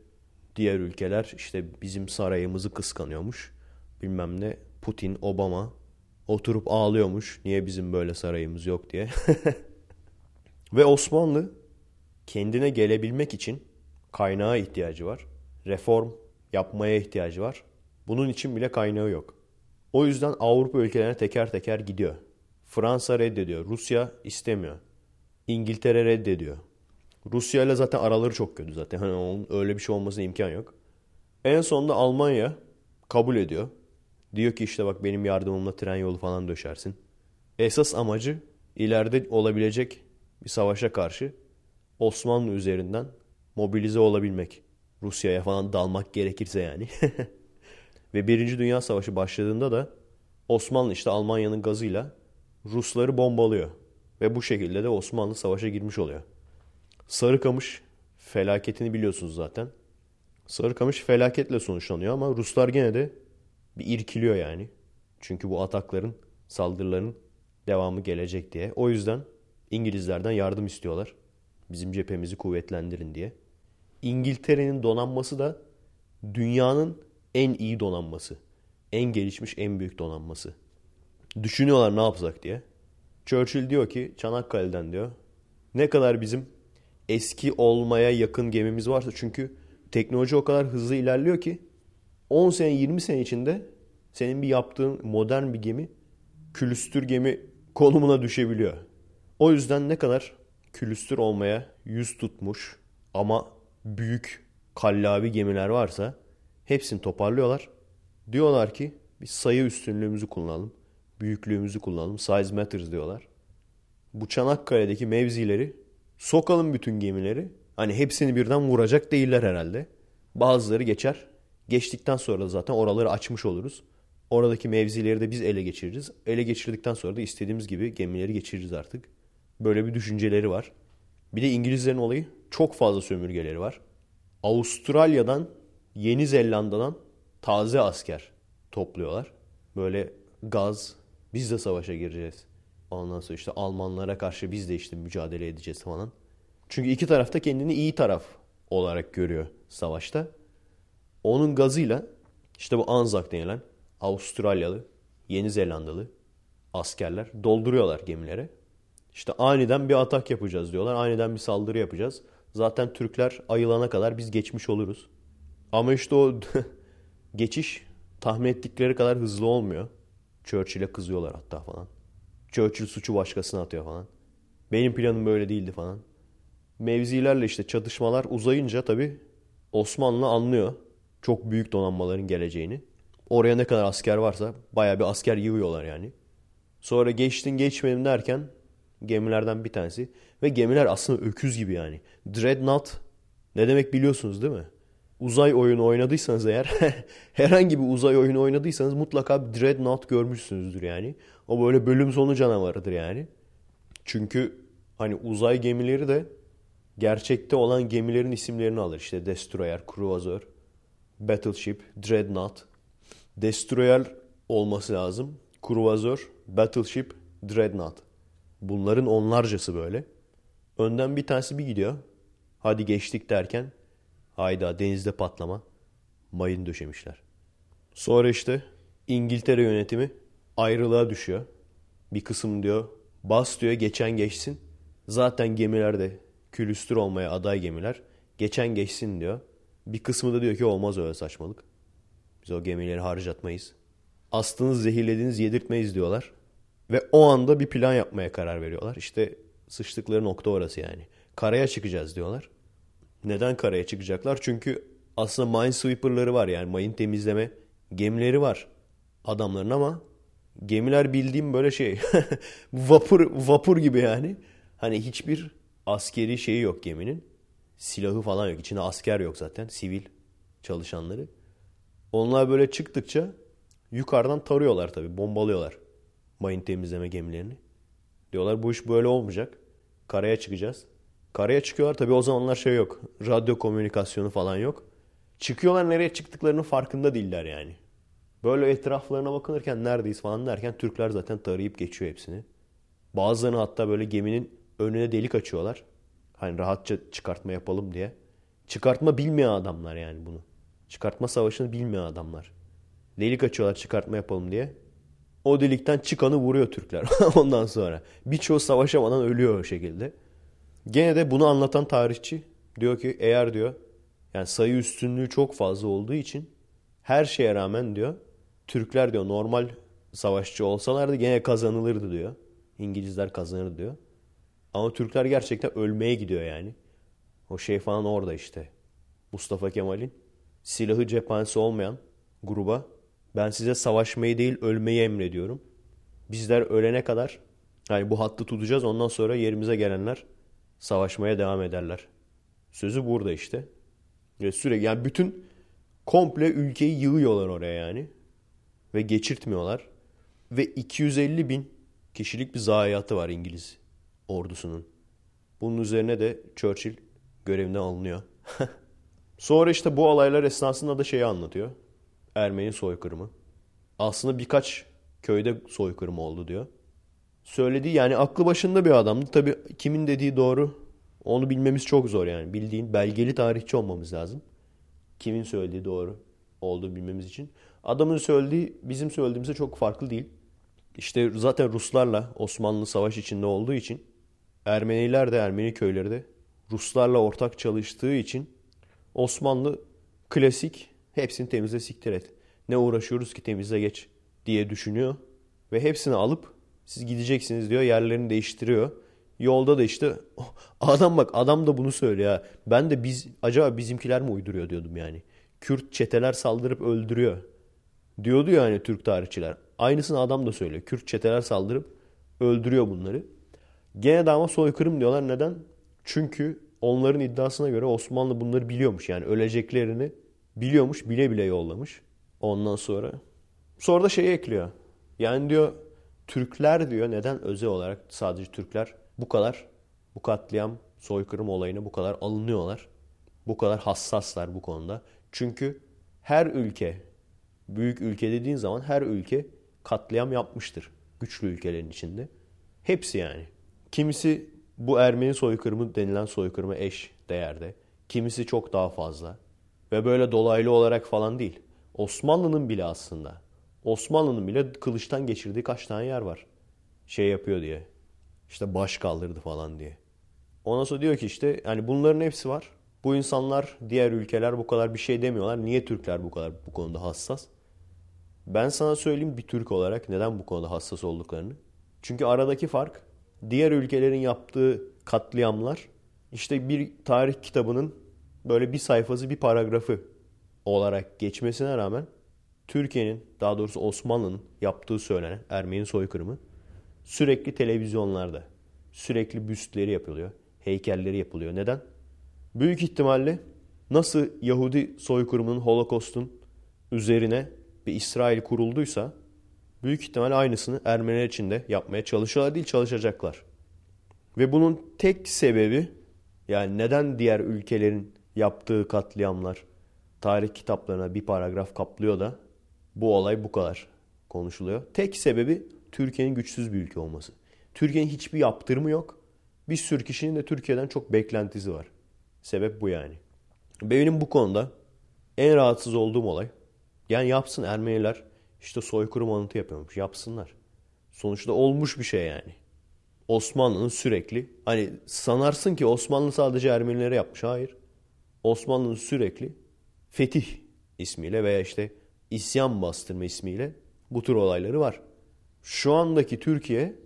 diğer ülkeler işte bizim sarayımızı kıskanıyormuş. Bilmem ne Putin, Obama oturup ağlıyormuş. Niye bizim böyle sarayımız yok diye. Ve Osmanlı kendine gelebilmek için kaynağa ihtiyacı var. Reform yapmaya ihtiyacı var. Bunun için bile kaynağı yok. O yüzden Avrupa ülkelerine teker teker gidiyor. Fransa reddediyor. Rusya istemiyor. İngiltere reddediyor. Rusya ile zaten araları çok kötü zaten. Hani onun öyle bir şey olmasına imkan yok. En sonunda Almanya kabul ediyor. Diyor ki işte bak benim yardımımla tren yolu falan döşersin. Esas amacı ileride olabilecek bir savaşa karşı Osmanlı üzerinden mobilize olabilmek. Rusya'ya falan dalmak gerekirse yani. Ve Birinci Dünya Savaşı başladığında da Osmanlı işte Almanya'nın gazıyla Rusları bombalıyor. Ve bu şekilde de Osmanlı savaşa girmiş oluyor. Sarıkamış felaketini biliyorsunuz zaten. Sarıkamış felaketle sonuçlanıyor ama Ruslar gene de bir irkiliyor yani. Çünkü bu atakların, saldırıların devamı gelecek diye. O yüzden İngilizlerden yardım istiyorlar. Bizim cephemizi kuvvetlendirin diye. İngiltere'nin donanması da dünyanın en iyi donanması. En gelişmiş, en büyük donanması. Düşünüyorlar ne yapsak diye. Churchill diyor ki Çanakkale'den diyor. Ne kadar bizim eski olmaya yakın gemimiz varsa çünkü teknoloji o kadar hızlı ilerliyor ki 10 sene 20 sene içinde senin bir yaptığın modern bir gemi külüstür gemi konumuna düşebiliyor. O yüzden ne kadar külüstür olmaya yüz tutmuş ama büyük kallavi gemiler varsa hepsini toparlıyorlar. Diyorlar ki biz sayı üstünlüğümüzü kullanalım. Büyüklüğümüzü kullanalım. Size matters diyorlar. Bu Çanakkale'deki mevzileri sokalım bütün gemileri. Hani hepsini birden vuracak değiller herhalde. Bazıları geçer. Geçtikten sonra zaten oraları açmış oluruz. Oradaki mevzileri de biz ele geçiririz. Ele geçirdikten sonra da istediğimiz gibi gemileri geçiririz artık. Böyle bir düşünceleri var. Bir de İngilizlerin olayı çok fazla sömürgeleri var. Avustralya'dan, Yeni Zelanda'dan taze asker topluyorlar. Böyle gaz, biz de savaşa gireceğiz. Ondan sonra işte Almanlara karşı biz de işte mücadele edeceğiz falan. Çünkü iki tarafta kendini iyi taraf olarak görüyor savaşta. Onun gazıyla işte bu Anzac denilen Avustralyalı, Yeni Zelandalı askerler dolduruyorlar gemilere. İşte aniden bir atak yapacağız diyorlar. Aniden bir saldırı yapacağız. Zaten Türkler ayılana kadar biz geçmiş oluruz. Ama işte o geçiş tahmin ettikleri kadar hızlı olmuyor. Churchill'e kızıyorlar hatta falan. Churchill suçu başkasına atıyor falan. Benim planım böyle değildi falan. mevzilerle işte çatışmalar uzayınca tabii Osmanlı anlıyor çok büyük donanmaların geleceğini. Oraya ne kadar asker varsa bayağı bir asker yığıyorlar yani. Sonra geçtin geçmedin derken gemilerden bir tanesi. Ve gemiler aslında öküz gibi yani. Dreadnought ne demek biliyorsunuz değil mi? Uzay oyunu oynadıysanız eğer herhangi bir uzay oyunu oynadıysanız mutlaka Dreadnought görmüşsünüzdür yani. O böyle bölüm sonu canavarıdır yani. Çünkü hani uzay gemileri de gerçekte olan gemilerin isimlerini alır. İşte Destroyer, Cruiser, Battleship, Dreadnought. Destroyer olması lazım. Cruiser, Battleship, Dreadnought. Bunların onlarcası böyle. Önden bir tanesi bir gidiyor. Hadi geçtik derken hayda denizde patlama. Mayın döşemişler. Sonra işte İngiltere yönetimi ayrılığa düşüyor. Bir kısım diyor bas diyor geçen geçsin. Zaten gemilerde külüstür olmaya aday gemiler. Geçen geçsin diyor. Bir kısmı da diyor ki olmaz öyle saçmalık. Biz o gemileri harcatmayız. Astınız zehirlediniz yedirtmeyiz diyorlar. Ve o anda bir plan yapmaya karar veriyorlar. İşte sıçtıkları nokta orası yani. Karaya çıkacağız diyorlar. Neden karaya çıkacaklar? Çünkü aslında minesweeper'ları var yani mayın temizleme gemileri var adamların ama gemiler bildiğim böyle şey vapur vapur gibi yani. Hani hiçbir askeri şeyi yok geminin. Silahı falan yok. İçinde asker yok zaten. Sivil çalışanları. Onlar böyle çıktıkça yukarıdan tarıyorlar tabii. Bombalıyorlar mayın temizleme gemilerini. Diyorlar bu iş böyle olmayacak. Karaya çıkacağız. Karaya çıkıyorlar tabii o zamanlar şey yok. Radyo komünikasyonu falan yok. Çıkıyorlar nereye çıktıklarının farkında değiller yani. Böyle etraflarına bakılırken neredeyiz falan derken Türkler zaten tarayıp geçiyor hepsini. Bazılarını hatta böyle geminin önüne delik açıyorlar. Hani rahatça çıkartma yapalım diye. Çıkartma bilmeyen adamlar yani bunu. Çıkartma savaşını bilmeyen adamlar. Delik açıyorlar çıkartma yapalım diye. O delikten çıkanı vuruyor Türkler ondan sonra. Birçoğu savaşamadan ölüyor o şekilde. Gene de bunu anlatan tarihçi diyor ki eğer diyor yani sayı üstünlüğü çok fazla olduğu için her şeye rağmen diyor Türkler diyor normal savaşçı olsalardı gene kazanılırdı diyor. İngilizler kazanır diyor. Ama Türkler gerçekten ölmeye gidiyor yani. O şey falan orada işte. Mustafa Kemal'in silahı cephanesi olmayan gruba ben size savaşmayı değil ölmeyi emrediyorum. Bizler ölene kadar yani bu hattı tutacağız ondan sonra yerimize gelenler savaşmaya devam ederler. Sözü burada işte. Ve sürekli yani bütün komple ülkeyi yığıyorlar oraya yani. Ve geçirtmiyorlar. Ve 250 bin kişilik bir zayiatı var İngiliz ordusunun. Bunun üzerine de Churchill görevinden alınıyor. Sonra işte bu olaylar esnasında da şeyi anlatıyor. Ermeni soykırımı. Aslında birkaç köyde soykırım oldu diyor. Söylediği yani aklı başında bir adamdı. Tabii kimin dediği doğru onu bilmemiz çok zor yani. Bildiğin belgeli tarihçi olmamız lazım. Kimin söylediği doğru olduğu bilmemiz için. Adamın söylediği bizim söylediğimize çok farklı değil. İşte zaten Ruslarla Osmanlı savaş içinde olduğu için Ermeniler de Ermeni köyleri de Ruslarla ortak çalıştığı için Osmanlı klasik hepsini temizle siktir et. Ne uğraşıyoruz ki temizle geç diye düşünüyor. Ve hepsini alıp siz gideceksiniz diyor yerlerini değiştiriyor. Yolda da işte adam bak adam da bunu söylüyor. Ya. Ben de biz acaba bizimkiler mi uyduruyor diyordum yani. Kürt çeteler saldırıp öldürüyor. Diyordu ya hani Türk tarihçiler. Aynısını adam da söylüyor. Kürt çeteler saldırıp öldürüyor bunları. Gene de ama soykırım diyorlar. Neden? Çünkü onların iddiasına göre Osmanlı bunları biliyormuş. Yani öleceklerini biliyormuş. Bile bile yollamış. Ondan sonra. Sonra da şeyi ekliyor. Yani diyor Türkler diyor neden özel olarak sadece Türkler bu kadar bu katliam soykırım olayına bu kadar alınıyorlar. Bu kadar hassaslar bu konuda. Çünkü her ülke büyük ülke dediğin zaman her ülke katliam yapmıştır. Güçlü ülkelerin içinde. Hepsi yani. Kimisi bu Ermeni soykırımı denilen soykırıma eş değerde. Kimisi çok daha fazla. Ve böyle dolaylı olarak falan değil. Osmanlı'nın bile aslında. Osmanlı'nın bile kılıçtan geçirdiği kaç tane yer var. Şey yapıyor diye. İşte baş kaldırdı falan diye. Ondan sonra diyor ki işte yani bunların hepsi var. Bu insanlar, diğer ülkeler bu kadar bir şey demiyorlar. Niye Türkler bu kadar bu konuda hassas? Ben sana söyleyeyim bir Türk olarak neden bu konuda hassas olduklarını. Çünkü aradaki fark diğer ülkelerin yaptığı katliamlar işte bir tarih kitabının böyle bir sayfası bir paragrafı olarak geçmesine rağmen Türkiye'nin daha doğrusu Osmanlı'nın yaptığı söylenen Ermeni soykırımı sürekli televizyonlarda sürekli büstleri yapılıyor, heykelleri yapılıyor. Neden? Büyük ihtimalle nasıl Yahudi soykırımının, Holokost'un üzerine bir İsrail kurulduysa büyük ihtimal aynısını Ermeniler için de yapmaya çalışıyorlar değil çalışacaklar. Ve bunun tek sebebi yani neden diğer ülkelerin yaptığı katliamlar tarih kitaplarına bir paragraf kaplıyor da bu olay bu kadar konuşuluyor. Tek sebebi Türkiye'nin güçsüz bir ülke olması. Türkiye'nin hiçbir yaptırımı yok. Bir sürü kişinin de Türkiye'den çok beklentisi var. Sebep bu yani. Benim bu konuda en rahatsız olduğum olay yani yapsın Ermeniler işte soykırım anıtı yapıyormuş. Yapsınlar. Sonuçta olmuş bir şey yani. Osmanlı'nın sürekli hani sanarsın ki Osmanlı sadece Ermenilere yapmış. Hayır. Osmanlı'nın sürekli fetih ismiyle veya işte isyan bastırma ismiyle bu tür olayları var. Şu andaki Türkiye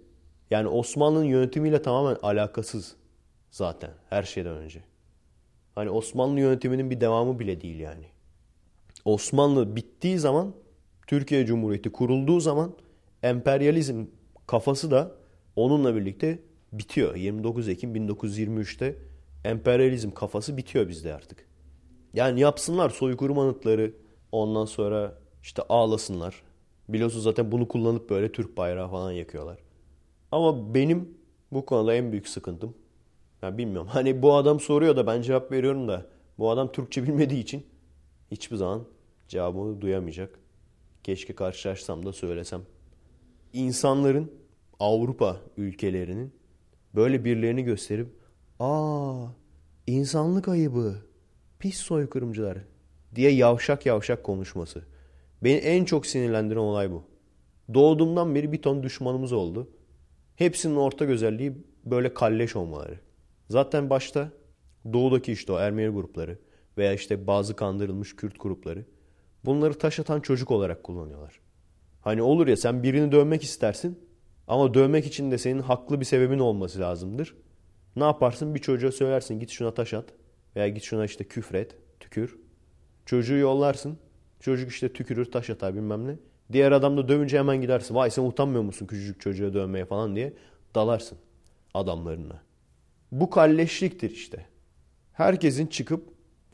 yani Osmanlı'nın yönetimiyle tamamen alakasız zaten her şeyden önce. Hani Osmanlı yönetiminin bir devamı bile değil yani. Osmanlı bittiği zaman Türkiye Cumhuriyeti kurulduğu zaman emperyalizm kafası da onunla birlikte bitiyor. 29 Ekim 1923'te emperyalizm kafası bitiyor bizde artık. Yani yapsınlar soykırım anıtları ondan sonra işte ağlasınlar. Biliyorsunuz zaten bunu kullanıp böyle Türk bayrağı falan yakıyorlar. Ama benim bu konuda en büyük sıkıntım ya bilmiyorum. Hani bu adam soruyor da ben cevap veriyorum da bu adam Türkçe bilmediği için hiçbir zaman cevabını duyamayacak. Keşke karşılaşsam da söylesem. İnsanların Avrupa ülkelerinin böyle birilerini gösterip aa insanlık ayıbı pis soykırımcılar diye yavşak yavşak konuşması. Beni en çok sinirlendiren olay bu. Doğduğumdan beri bir ton düşmanımız oldu. Hepsinin ortak özelliği böyle kalleş olmaları. Zaten başta doğudaki işte o Ermeni grupları veya işte bazı kandırılmış Kürt grupları bunları taş atan çocuk olarak kullanıyorlar. Hani olur ya sen birini dövmek istersin ama dövmek için de senin haklı bir sebebin olması lazımdır. Ne yaparsın? Bir çocuğa söylersin git şuna taş at veya git şuna işte küfret, tükür. Çocuğu yollarsın. Çocuk işte tükürür, taş atar bilmem ne. Diğer adam da dövünce hemen gidersin. Vay sen utanmıyor musun küçücük çocuğa dövmeye falan diye dalarsın adamlarına. Bu kalleşliktir işte. Herkesin çıkıp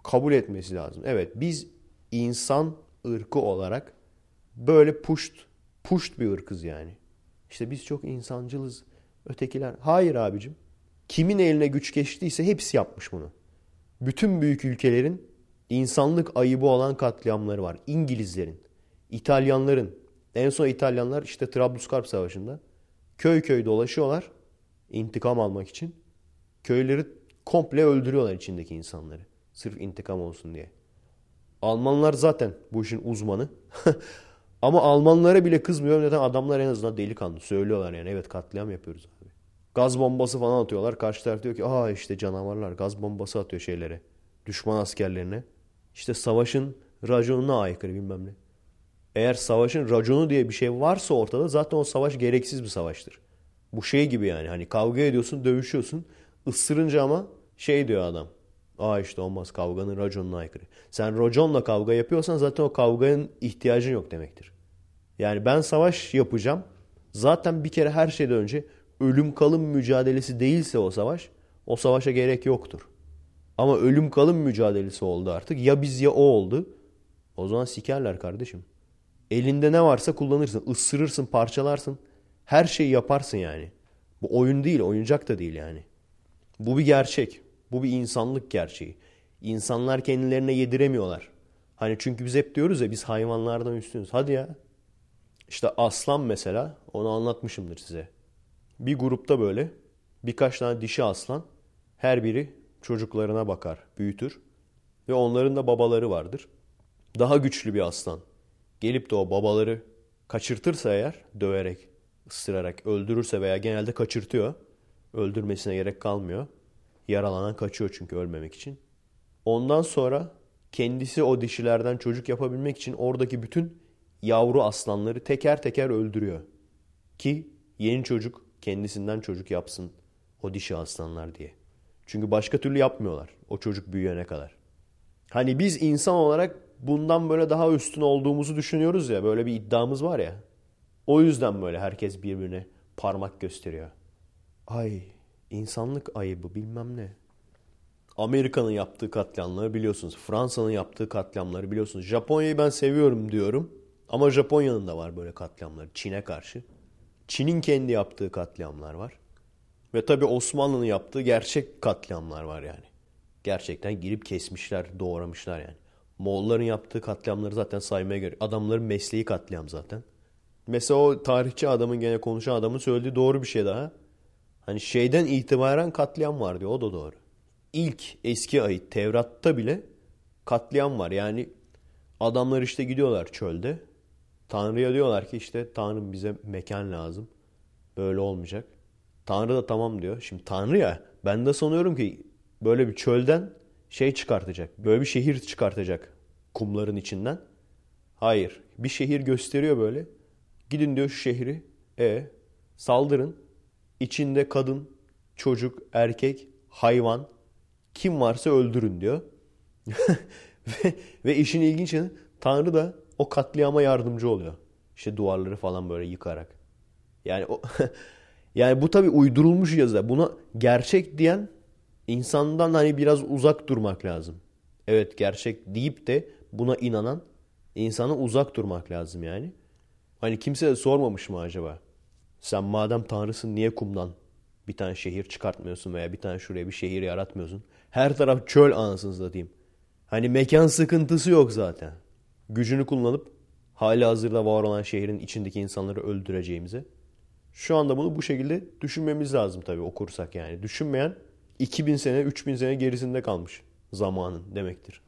kabul etmesi lazım. Evet biz insan ırkı olarak böyle puşt, puşt bir ırkız yani. İşte biz çok insancılız. Ötekiler. Hayır abicim. Kimin eline güç geçtiyse hepsi yapmış bunu. Bütün büyük ülkelerin insanlık ayıbı olan katliamları var. İngilizlerin, İtalyanların. En son İtalyanlar işte Trablusgarp Savaşı'nda köy köy dolaşıyorlar intikam almak için. Köyleri komple öldürüyorlar içindeki insanları. Sırf intikam olsun diye. Almanlar zaten bu işin uzmanı. Ama Almanlara bile kızmıyor. Neden? Adamlar en azından delikanlı. Söylüyorlar yani. Evet katliam yapıyoruz abi. Gaz bombası falan atıyorlar. Karşı taraf diyor ki aa işte canavarlar gaz bombası atıyor şeylere. Düşman askerlerine. İşte savaşın raconuna aykırı bilmem ne. Eğer savaşın raconu diye bir şey varsa ortada zaten o savaş gereksiz bir savaştır. Bu şey gibi yani hani kavga ediyorsun dövüşüyorsun. Isırınca ama şey diyor adam. Aa işte olmaz kavganın raconuna aykırı. Sen raconla kavga yapıyorsan zaten o kavganın ihtiyacın yok demektir. Yani ben savaş yapacağım. Zaten bir kere her şeyden önce ölüm kalım mücadelesi değilse o savaş o savaşa gerek yoktur. Ama ölüm kalım mücadelesi oldu artık. Ya biz ya o oldu. O zaman sikerler kardeşim. Elinde ne varsa kullanırsın. Isırırsın, parçalarsın. Her şeyi yaparsın yani. Bu oyun değil, oyuncak da değil yani. Bu bir gerçek. Bu bir insanlık gerçeği. İnsanlar kendilerine yediremiyorlar. Hani çünkü biz hep diyoruz ya biz hayvanlardan üstünüz. Hadi ya. İşte aslan mesela onu anlatmışımdır size. Bir grupta böyle birkaç tane dişi aslan her biri çocuklarına bakar, büyütür ve onların da babaları vardır. Daha güçlü bir aslan gelip de o babaları kaçırtırsa eğer döverek, ısırarak öldürürse veya genelde kaçırtıyor. Öldürmesine gerek kalmıyor. Yaralanan kaçıyor çünkü ölmemek için. Ondan sonra kendisi o dişilerden çocuk yapabilmek için oradaki bütün yavru aslanları teker teker öldürüyor. Ki yeni çocuk kendisinden çocuk yapsın o dişi aslanlar diye. Çünkü başka türlü yapmıyorlar o çocuk büyüyene kadar. Hani biz insan olarak bundan böyle daha üstün olduğumuzu düşünüyoruz ya. Böyle bir iddiamız var ya. O yüzden böyle herkes birbirine parmak gösteriyor. Ay insanlık ayıbı bilmem ne. Amerika'nın yaptığı katliamları biliyorsunuz. Fransa'nın yaptığı katliamları biliyorsunuz. Japonya'yı ben seviyorum diyorum. Ama Japonya'nın da var böyle katliamları Çin'e karşı. Çin'in kendi yaptığı katliamlar var. Ve tabii Osmanlı'nın yaptığı gerçek katliamlar var yani. Gerçekten girip kesmişler, doğramışlar yani. Moğolların yaptığı katliamları zaten saymaya göre. Adamların mesleği katliam zaten. Mesela o tarihçi adamın gene konuşan adamın söylediği doğru bir şey daha. Hani şeyden itibaren katliam var diyor. O da doğru. İlk eski ayet Tevrat'ta bile katliam var. Yani adamlar işte gidiyorlar çölde. Tanrı'ya diyorlar ki işte Tanrım bize mekan lazım. Böyle olmayacak. Tanrı da tamam diyor. Şimdi Tanrı ya ben de sanıyorum ki böyle bir çölden şey çıkartacak. Böyle bir şehir çıkartacak kumların içinden. Hayır. Bir şehir gösteriyor böyle. Gidin diyor şu şehri. E saldırın. İçinde kadın, çocuk, erkek, hayvan kim varsa öldürün diyor. ve, ve işin ilginç yanı Tanrı da o katliama yardımcı oluyor. İşte duvarları falan böyle yıkarak. Yani o yani bu tabi uydurulmuş yazı. Buna gerçek diyen insandan hani biraz uzak durmak lazım. Evet gerçek deyip de buna inanan insana uzak durmak lazım yani. Hani kimse de sormamış mı acaba? Sen madem tanrısın niye kumdan bir tane şehir çıkartmıyorsun veya bir tane şuraya bir şehir yaratmıyorsun? Her taraf çöl anasını satayım. Hani mekan sıkıntısı yok zaten. Gücünü kullanıp hali hazırda var olan şehrin içindeki insanları öldüreceğimize. Şu anda bunu bu şekilde düşünmemiz lazım tabii okursak yani. Düşünmeyen 2000 sene 3000 sene gerisinde kalmış zamanın demektir.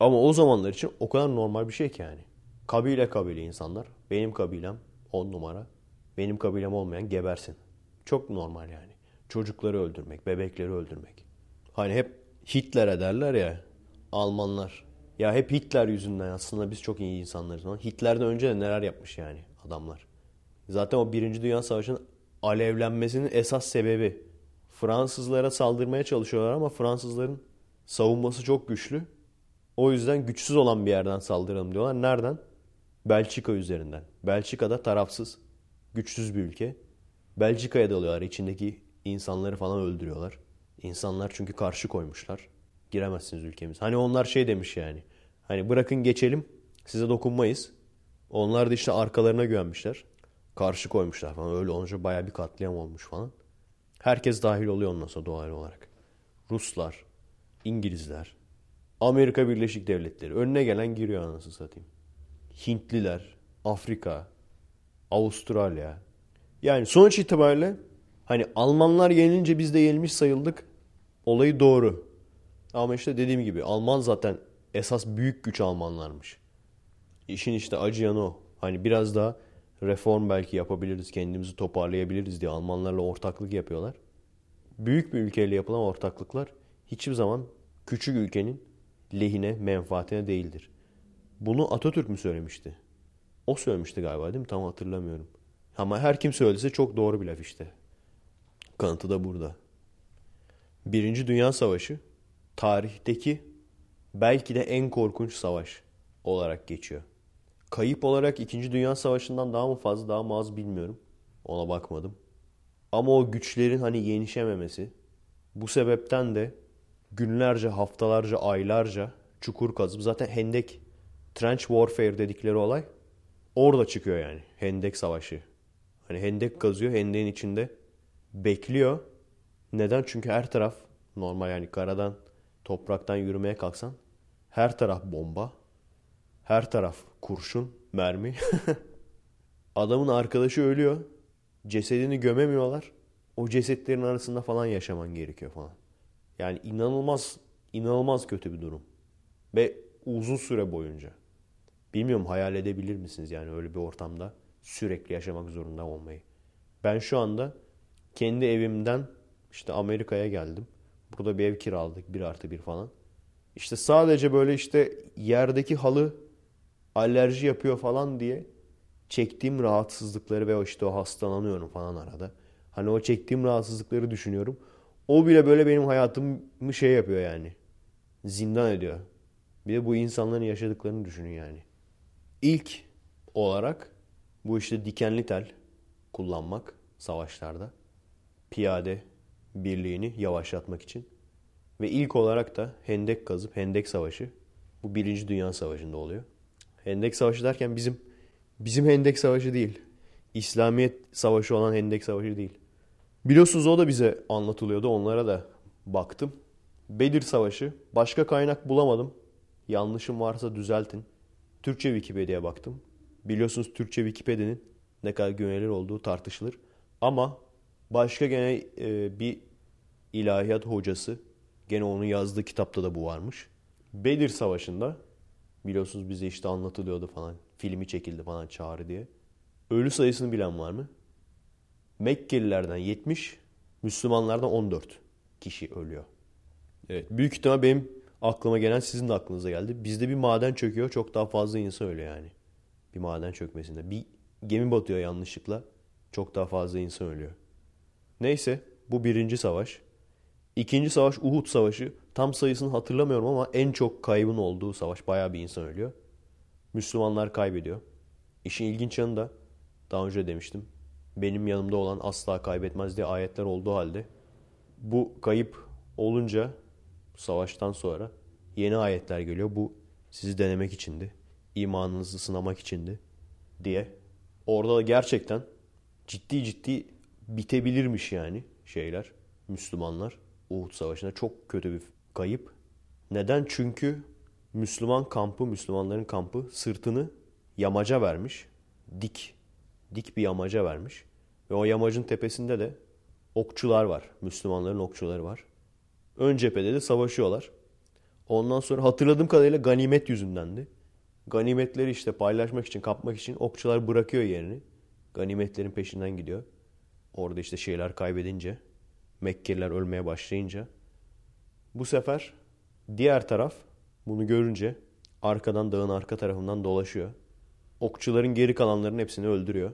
Ama o zamanlar için o kadar normal bir şey ki yani. Kabile kabile insanlar. Benim kabilem 10 numara. Benim kabilem olmayan gebersin. Çok normal yani. Çocukları öldürmek, bebekleri öldürmek. Hani hep Hitler'e derler ya Almanlar. Ya hep Hitler yüzünden aslında biz çok iyi insanlarız. Hitler'den önce de neler yapmış yani adamlar. Zaten o Birinci Dünya Savaşı'nın alevlenmesinin esas sebebi Fransızlara saldırmaya çalışıyorlar ama Fransızların savunması çok güçlü. O yüzden güçsüz olan bir yerden saldıralım diyorlar. Nereden? Belçika üzerinden. Belçika'da tarafsız, güçsüz bir ülke. Belçika'ya dalıyorlar. İçindeki insanları falan öldürüyorlar. İnsanlar çünkü karşı koymuşlar. Giremezsiniz ülkemiz. Hani onlar şey demiş yani. Hani bırakın geçelim. Size dokunmayız. Onlar da işte arkalarına güvenmişler. Karşı koymuşlar falan. Öyle olunca baya bir katliam olmuş falan. Herkes dahil oluyor ondan sonra doğal olarak. Ruslar, İngilizler, Amerika Birleşik Devletleri. Önüne gelen giriyor anasını satayım. Hintliler, Afrika, Avustralya. Yani sonuç itibariyle hani Almanlar yenilince biz de yenilmiş sayıldık. Olayı doğru. Ama işte dediğim gibi Alman zaten esas büyük güç Almanlarmış. İşin işte acıyanı o. Hani biraz daha reform belki yapabiliriz, kendimizi toparlayabiliriz diye Almanlarla ortaklık yapıyorlar. Büyük bir ülkeyle yapılan ortaklıklar hiçbir zaman küçük ülkenin lehine, menfaatine değildir. Bunu Atatürk mü söylemişti? O söylemişti galiba değil mi? Tam hatırlamıyorum. Ama her kim söylediyse çok doğru bir laf işte. Kanıtı da burada. Birinci Dünya Savaşı tarihteki belki de en korkunç savaş olarak geçiyor. Kayıp olarak 2. Dünya Savaşı'ndan daha mı fazla daha mı az bilmiyorum. Ona bakmadım. Ama o güçlerin hani yenişememesi bu sebepten de günlerce, haftalarca, aylarca çukur kazıp zaten Hendek Trench Warfare dedikleri olay orada çıkıyor yani. Hendek Savaşı. Hani Hendek kazıyor. Hendek'in içinde bekliyor. Neden? Çünkü her taraf normal yani karadan, topraktan yürümeye kalksan her taraf bomba. Her taraf kurşun, mermi. Adamın arkadaşı ölüyor. Cesedini gömemiyorlar. O cesetlerin arasında falan yaşaman gerekiyor falan. Yani inanılmaz, inanılmaz kötü bir durum. Ve uzun süre boyunca. Bilmiyorum hayal edebilir misiniz yani öyle bir ortamda sürekli yaşamak zorunda olmayı. Ben şu anda kendi evimden işte Amerika'ya geldim. Burada bir ev kiraladık bir artı bir falan. İşte sadece böyle işte yerdeki halı alerji yapıyor falan diye çektiğim rahatsızlıkları ve işte o hastalanıyorum falan arada. Hani o çektiğim rahatsızlıkları düşünüyorum. O bile böyle benim hayatımı şey yapıyor yani. Zindan ediyor. Bir de bu insanların yaşadıklarını düşünün yani. İlk olarak bu işte dikenli tel kullanmak savaşlarda. Piyade birliğini yavaşlatmak için. Ve ilk olarak da hendek kazıp hendek savaşı. Bu Birinci Dünya Savaşı'nda oluyor. Hendek savaşı derken bizim bizim hendek savaşı değil. İslamiyet savaşı olan hendek savaşı değil. Biliyorsunuz o da bize anlatılıyordu. Onlara da baktım. Bedir Savaşı. Başka kaynak bulamadım. Yanlışım varsa düzeltin. Türkçe Wikipedia'ya baktım. Biliyorsunuz Türkçe Wikipedia'nın ne kadar güvenilir olduğu tartışılır. Ama başka gene e, bir ilahiyat hocası gene onun yazdığı kitapta da bu varmış. Bedir Savaşı'nda biliyorsunuz bize işte anlatılıyordu falan. Filmi çekildi falan çağrı diye. Ölü sayısını bilen var mı? Mekkelilerden 70, Müslümanlardan 14 kişi ölüyor. Evet, büyük ihtimal benim aklıma gelen sizin de aklınıza geldi. Bizde bir maden çöküyor, çok daha fazla insan ölüyor yani. Bir maden çökmesinde. Bir gemi batıyor yanlışlıkla, çok daha fazla insan ölüyor. Neyse, bu birinci savaş. İkinci savaş Uhud Savaşı. Tam sayısını hatırlamıyorum ama en çok kaybın olduğu savaş. Bayağı bir insan ölüyor. Müslümanlar kaybediyor. İşin ilginç yanı da daha önce demiştim. Benim yanımda olan asla kaybetmez diye ayetler olduğu halde bu kayıp olunca savaştan sonra yeni ayetler geliyor. Bu sizi denemek içindi. imanınızı sınamak içindi diye. Orada da gerçekten ciddi ciddi bitebilirmiş yani şeyler. Müslümanlar Uhud Savaşı'nda çok kötü bir kayıp. Neden? Çünkü Müslüman kampı, Müslümanların kampı sırtını yamaca vermiş. Dik, dik bir yamaca vermiş. Ve o yamacın tepesinde de okçular var. Müslümanların okçuları var. Ön cephede de savaşıyorlar. Ondan sonra hatırladığım kadarıyla ganimet yüzündendi. Ganimetleri işte paylaşmak için, kapmak için okçular bırakıyor yerini. Ganimetlerin peşinden gidiyor. Orada işte şeyler kaybedince, Mekkeliler ölmeye başlayınca. Bu sefer diğer taraf bunu görünce arkadan dağın arka tarafından dolaşıyor. Okçuların geri kalanların hepsini öldürüyor.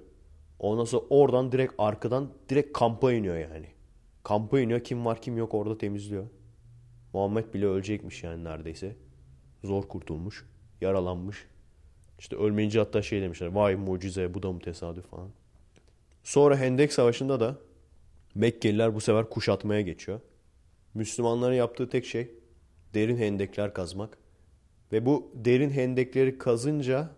Ondan sonra oradan direkt arkadan direkt kampa iniyor yani. Kampa iniyor kim var kim yok orada temizliyor. Muhammed bile ölecekmiş yani neredeyse. Zor kurtulmuş. Yaralanmış. İşte ölmeyince hatta şey demişler. Vay mucize bu da mı tesadüf falan. Sonra Hendek Savaşı'nda da Mekkeliler bu sefer kuşatmaya geçiyor. Müslümanların yaptığı tek şey derin hendekler kazmak. Ve bu derin hendekleri kazınca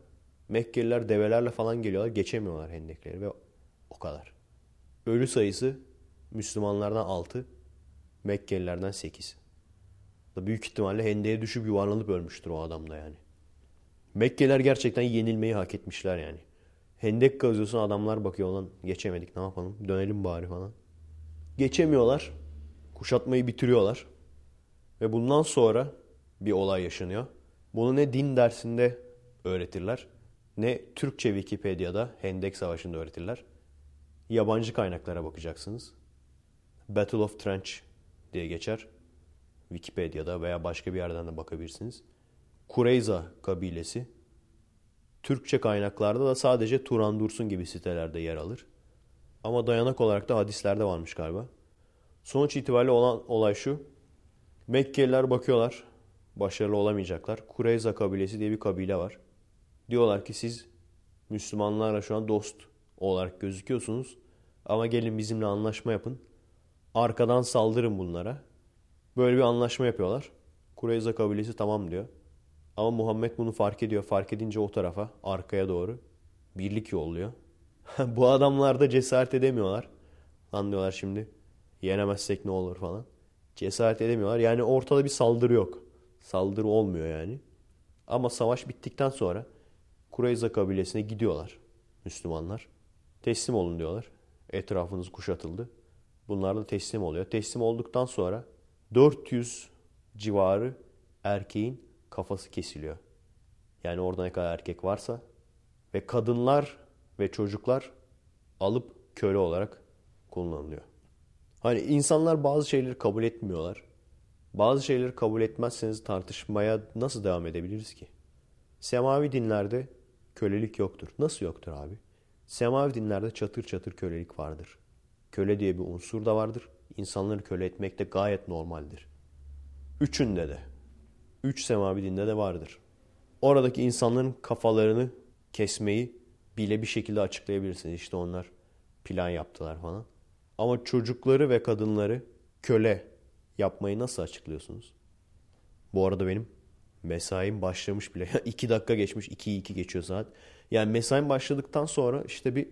Mekkeliler develerle falan geliyorlar. Geçemiyorlar hendekleri ve o kadar. Ölü sayısı Müslümanlardan 6, Mekkelilerden 8. Büyük ihtimalle hendeye düşüp yuvarlanıp ölmüştür o adam da yani. Mekkeliler gerçekten yenilmeyi hak etmişler yani. Hendek kazıyorsun adamlar bakıyor olan geçemedik ne yapalım dönelim bari falan. Geçemiyorlar. Kuşatmayı bitiriyorlar. Ve bundan sonra bir olay yaşanıyor. Bunu ne din dersinde öğretirler ne Türkçe Wikipedia'da Hendek Savaşı'nda öğretirler. Yabancı kaynaklara bakacaksınız. Battle of Trench diye geçer. Wikipedia'da veya başka bir yerden de bakabilirsiniz. Kureyza kabilesi. Türkçe kaynaklarda da sadece Turan Dursun gibi sitelerde yer alır. Ama dayanak olarak da hadislerde varmış galiba. Sonuç itibariyle olan olay şu. Mekkeliler bakıyorlar. Başarılı olamayacaklar. Kureyza kabilesi diye bir kabile var. Diyorlar ki siz Müslümanlarla şu an dost olarak gözüküyorsunuz. Ama gelin bizimle anlaşma yapın. Arkadan saldırın bunlara. Böyle bir anlaşma yapıyorlar. Kureyza kabilesi tamam diyor. Ama Muhammed bunu fark ediyor. Fark edince o tarafa, arkaya doğru birlik yolluyor. Bu adamlar da cesaret edemiyorlar. Anlıyorlar şimdi. Yenemezsek ne olur falan. Cesaret edemiyorlar. Yani ortada bir saldırı yok. Saldırı olmuyor yani. Ama savaş bittikten sonra Kureyza kabilesine gidiyorlar Müslümanlar. Teslim olun diyorlar. Etrafınız kuşatıldı. Bunlar da teslim oluyor. Teslim olduktan sonra 400 civarı erkeğin kafası kesiliyor. Yani orada ne kadar erkek varsa ve kadınlar ve çocuklar alıp köle olarak kullanılıyor. Hani insanlar bazı şeyleri kabul etmiyorlar. Bazı şeyleri kabul etmezseniz tartışmaya nasıl devam edebiliriz ki? Semavi dinlerde kölelik yoktur. Nasıl yoktur abi? Semavi dinlerde çatır çatır kölelik vardır. Köle diye bir unsur da vardır. insanları köle etmek de gayet normaldir. Üçünde de. Üç semavi dinde de vardır. Oradaki insanların kafalarını kesmeyi bile bir şekilde açıklayabilirsiniz. İşte onlar plan yaptılar falan. Ama çocukları ve kadınları köle yapmayı nasıl açıklıyorsunuz? Bu arada benim mesaim başlamış bile. 2 dakika geçmiş. 2'yi 2 geçiyor saat. Yani mesaim başladıktan sonra işte bir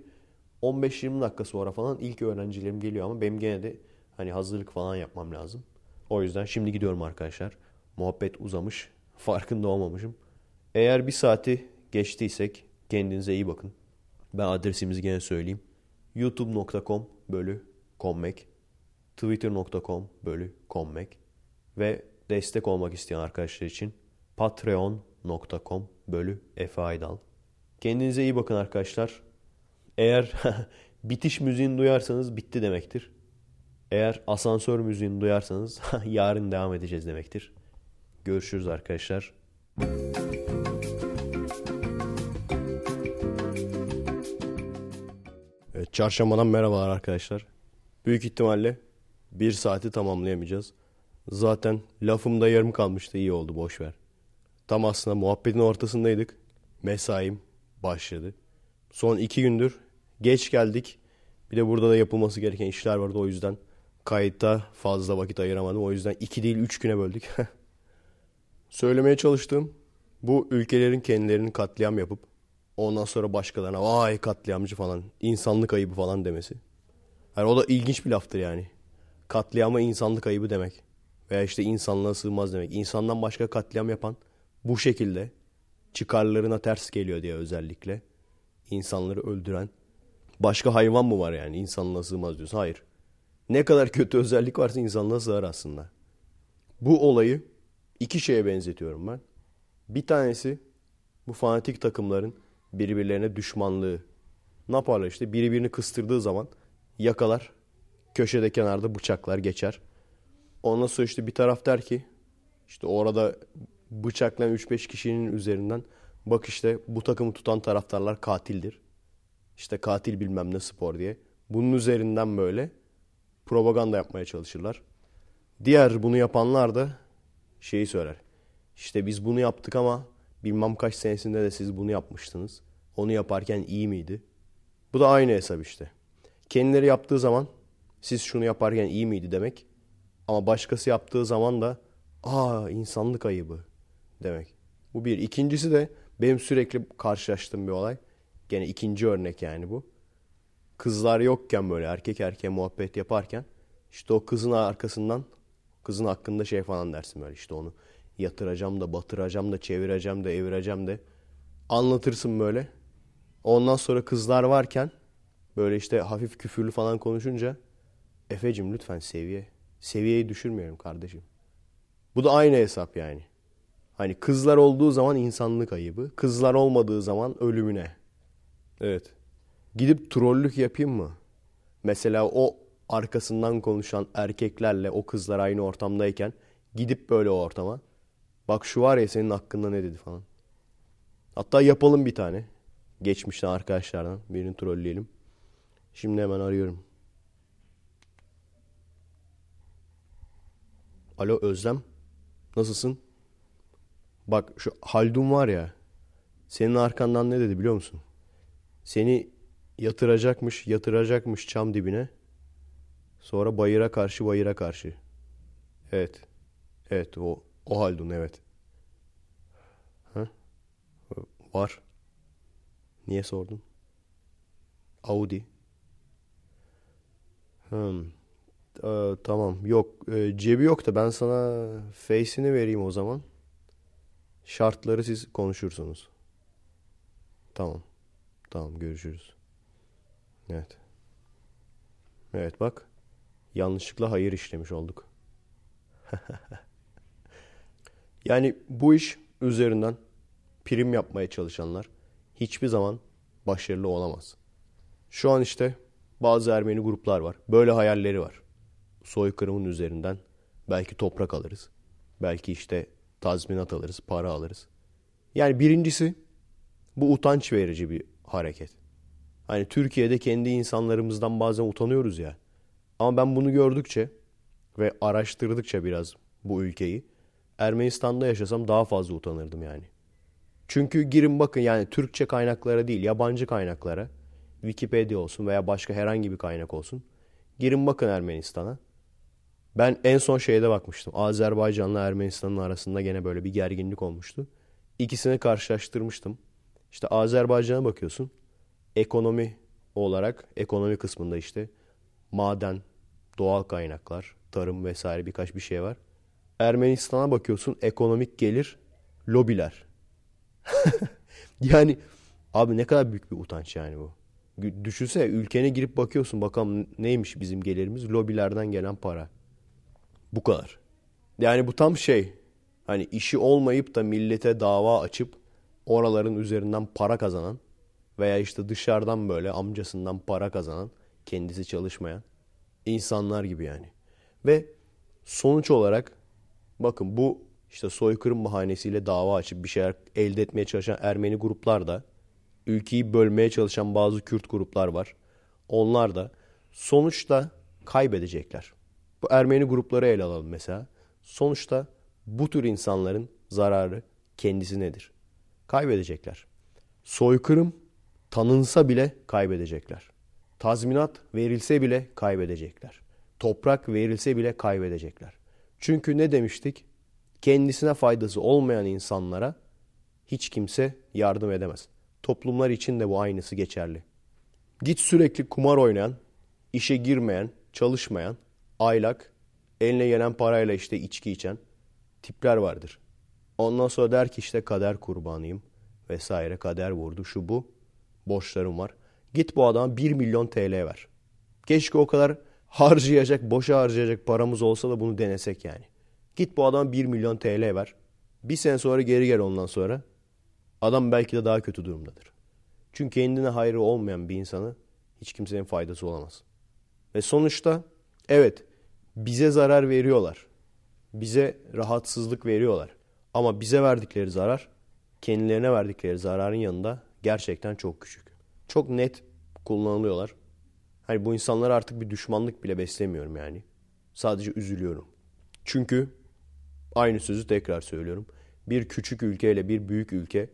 15-20 dakika sonra falan ilk öğrencilerim geliyor ama benim gene de hani hazırlık falan yapmam lazım. O yüzden şimdi gidiyorum arkadaşlar. Muhabbet uzamış. Farkında olmamışım. Eğer bir saati geçtiysek kendinize iyi bakın. Ben adresimizi gene söyleyeyim. youtube.com bölü kommek twitter.com bölü kommek ve destek olmak isteyen arkadaşlar için patreon.com bölü Efe Aydal. Kendinize iyi bakın arkadaşlar. Eğer bitiş müziğini duyarsanız bitti demektir. Eğer asansör müziğini duyarsanız yarın devam edeceğiz demektir. Görüşürüz arkadaşlar. Evet, çarşambadan merhabalar arkadaşlar. Büyük ihtimalle bir saati tamamlayamayacağız. Zaten lafım da yarım kalmıştı iyi oldu boş ver. Tam aslında muhabbetin ortasındaydık. Mesaim başladı. Son iki gündür geç geldik. Bir de burada da yapılması gereken işler vardı o yüzden kayıtta fazla vakit ayıramadım. O yüzden iki değil üç güne böldük. Söylemeye çalıştığım bu ülkelerin kendilerini katliam yapıp ondan sonra başkalarına vay katliamcı falan insanlık ayıbı falan demesi. Yani o da ilginç bir laftır yani. Katliama insanlık ayıbı demek. Veya işte insanlığa sığmaz demek. İnsandan başka katliam yapan bu şekilde çıkarlarına ters geliyor diye özellikle insanları öldüren başka hayvan mı var yani insanlığa sığmaz diyorsun. Hayır. Ne kadar kötü özellik varsa insanlığa sığar aslında. Bu olayı iki şeye benzetiyorum ben. Bir tanesi bu fanatik takımların birbirlerine düşmanlığı. Ne yaparlar işte biri birini kıstırdığı zaman yakalar köşede kenarda bıçaklar geçer. Ondan sonra işte bir taraf der ki işte orada bıçaklayan 3-5 kişinin üzerinden bak işte bu takımı tutan taraftarlar katildir. İşte katil bilmem ne spor diye. Bunun üzerinden böyle propaganda yapmaya çalışırlar. Diğer bunu yapanlar da şeyi söyler. İşte biz bunu yaptık ama bilmem kaç senesinde de siz bunu yapmıştınız. Onu yaparken iyi miydi? Bu da aynı hesap işte. Kendileri yaptığı zaman siz şunu yaparken iyi miydi demek. Ama başkası yaptığı zaman da aa insanlık ayıbı demek. Bu bir. İkincisi de benim sürekli karşılaştığım bir olay. Gene ikinci örnek yani bu. Kızlar yokken böyle erkek erkeğe muhabbet yaparken işte o kızın arkasından kızın hakkında şey falan dersin böyle işte onu yatıracağım da batıracağım da çevireceğim de evireceğim de anlatırsın böyle. Ondan sonra kızlar varken böyle işte hafif küfürlü falan konuşunca Efecim lütfen seviye. Seviyeyi düşürmeyelim kardeşim. Bu da aynı hesap yani. Hani kızlar olduğu zaman insanlık ayıbı. Kızlar olmadığı zaman ölümüne. Evet. Gidip trollük yapayım mı? Mesela o arkasından konuşan erkeklerle o kızlar aynı ortamdayken gidip böyle o ortama. Bak şu var ya senin hakkında ne dedi falan. Hatta yapalım bir tane. Geçmişten arkadaşlardan birini trolleyelim. Şimdi hemen arıyorum. Alo Özlem. Nasılsın? Bak şu Haldun var ya. Senin arkandan ne dedi biliyor musun? Seni yatıracakmış, yatıracakmış çam dibine. Sonra bayıra karşı, bayıra karşı. Evet. Evet o o Haldun evet. Ha? Var. Niye sordun? Audi. Hmm. Ee, tamam. Yok. e, cebi yok da ben sana face'ini vereyim o zaman. Şartları siz konuşursunuz. Tamam. Tamam görüşürüz. Evet. Evet bak. Yanlışlıkla hayır işlemiş olduk. yani bu iş üzerinden prim yapmaya çalışanlar hiçbir zaman başarılı olamaz. Şu an işte bazı Ermeni gruplar var. Böyle hayalleri var. Soykırımın üzerinden belki toprak alırız. Belki işte tazminat alırız, para alırız. Yani birincisi bu utanç verici bir hareket. Hani Türkiye'de kendi insanlarımızdan bazen utanıyoruz ya. Ama ben bunu gördükçe ve araştırdıkça biraz bu ülkeyi Ermenistan'da yaşasam daha fazla utanırdım yani. Çünkü girin bakın yani Türkçe kaynaklara değil yabancı kaynaklara Wikipedia olsun veya başka herhangi bir kaynak olsun. Girin bakın Ermenistan'a. Ben en son şeyde bakmıştım. Azerbaycan'la Ermenistan'ın arasında gene böyle bir gerginlik olmuştu. İkisini karşılaştırmıştım. İşte Azerbaycan'a bakıyorsun. Ekonomi olarak ekonomi kısmında işte maden, doğal kaynaklar, tarım vesaire birkaç bir şey var. Ermenistan'a bakıyorsun ekonomik gelir, lobiler. yani abi ne kadar büyük bir utanç yani bu. Düşünsene ülkene girip bakıyorsun bakalım neymiş bizim gelirimiz lobilerden gelen para. Bu kadar. Yani bu tam şey hani işi olmayıp da millete dava açıp oraların üzerinden para kazanan veya işte dışarıdan böyle amcasından para kazanan kendisi çalışmayan insanlar gibi yani. Ve sonuç olarak bakın bu işte soykırım bahanesiyle dava açıp bir şeyler elde etmeye çalışan Ermeni gruplar da ülkeyi bölmeye çalışan bazı Kürt gruplar var. Onlar da sonuçta kaybedecekler. Bu Ermeni grupları ele alalım mesela. Sonuçta bu tür insanların zararı kendisi nedir? Kaybedecekler. Soykırım tanınsa bile kaybedecekler. Tazminat verilse bile kaybedecekler. Toprak verilse bile kaybedecekler. Çünkü ne demiştik? Kendisine faydası olmayan insanlara hiç kimse yardım edemez. Toplumlar için de bu aynısı geçerli. Git sürekli kumar oynayan, işe girmeyen, çalışmayan, aylak, eline gelen parayla işte içki içen tipler vardır. Ondan sonra der ki işte kader kurbanıyım vesaire kader vurdu şu bu borçlarım var. Git bu adama 1 milyon TL ver. Keşke o kadar harcayacak, boşa harcayacak paramız olsa da bunu denesek yani. Git bu adama 1 milyon TL ver. Bir sene sonra geri gel ondan sonra. Adam belki de daha kötü durumdadır. Çünkü kendine hayrı olmayan bir insanı hiç kimsenin faydası olamaz. Ve sonuçta evet bize zarar veriyorlar. Bize rahatsızlık veriyorlar. Ama bize verdikleri zarar kendilerine verdikleri zararın yanında gerçekten çok küçük. Çok net kullanılıyorlar. Hani bu insanlara artık bir düşmanlık bile beslemiyorum yani. Sadece üzülüyorum. Çünkü aynı sözü tekrar söylüyorum. Bir küçük ülkeyle bir büyük ülke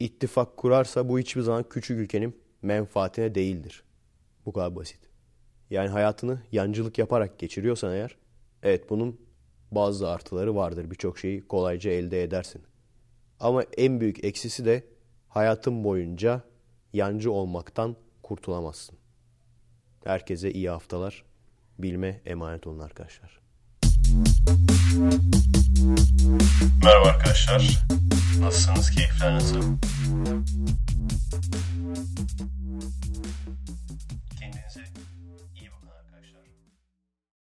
ittifak kurarsa bu hiçbir zaman küçük ülkenin menfaatine değildir. Bu kadar basit. Yani hayatını yancılık yaparak geçiriyorsan eğer evet bunun bazı artıları vardır. Birçok şeyi kolayca elde edersin. Ama en büyük eksisi de hayatın boyunca yancı olmaktan kurtulamazsın. Herkese iyi haftalar. Bilme emanet olun arkadaşlar. Merhaba arkadaşlar. Nasılsınız? Keyifler nasıl? Kendinize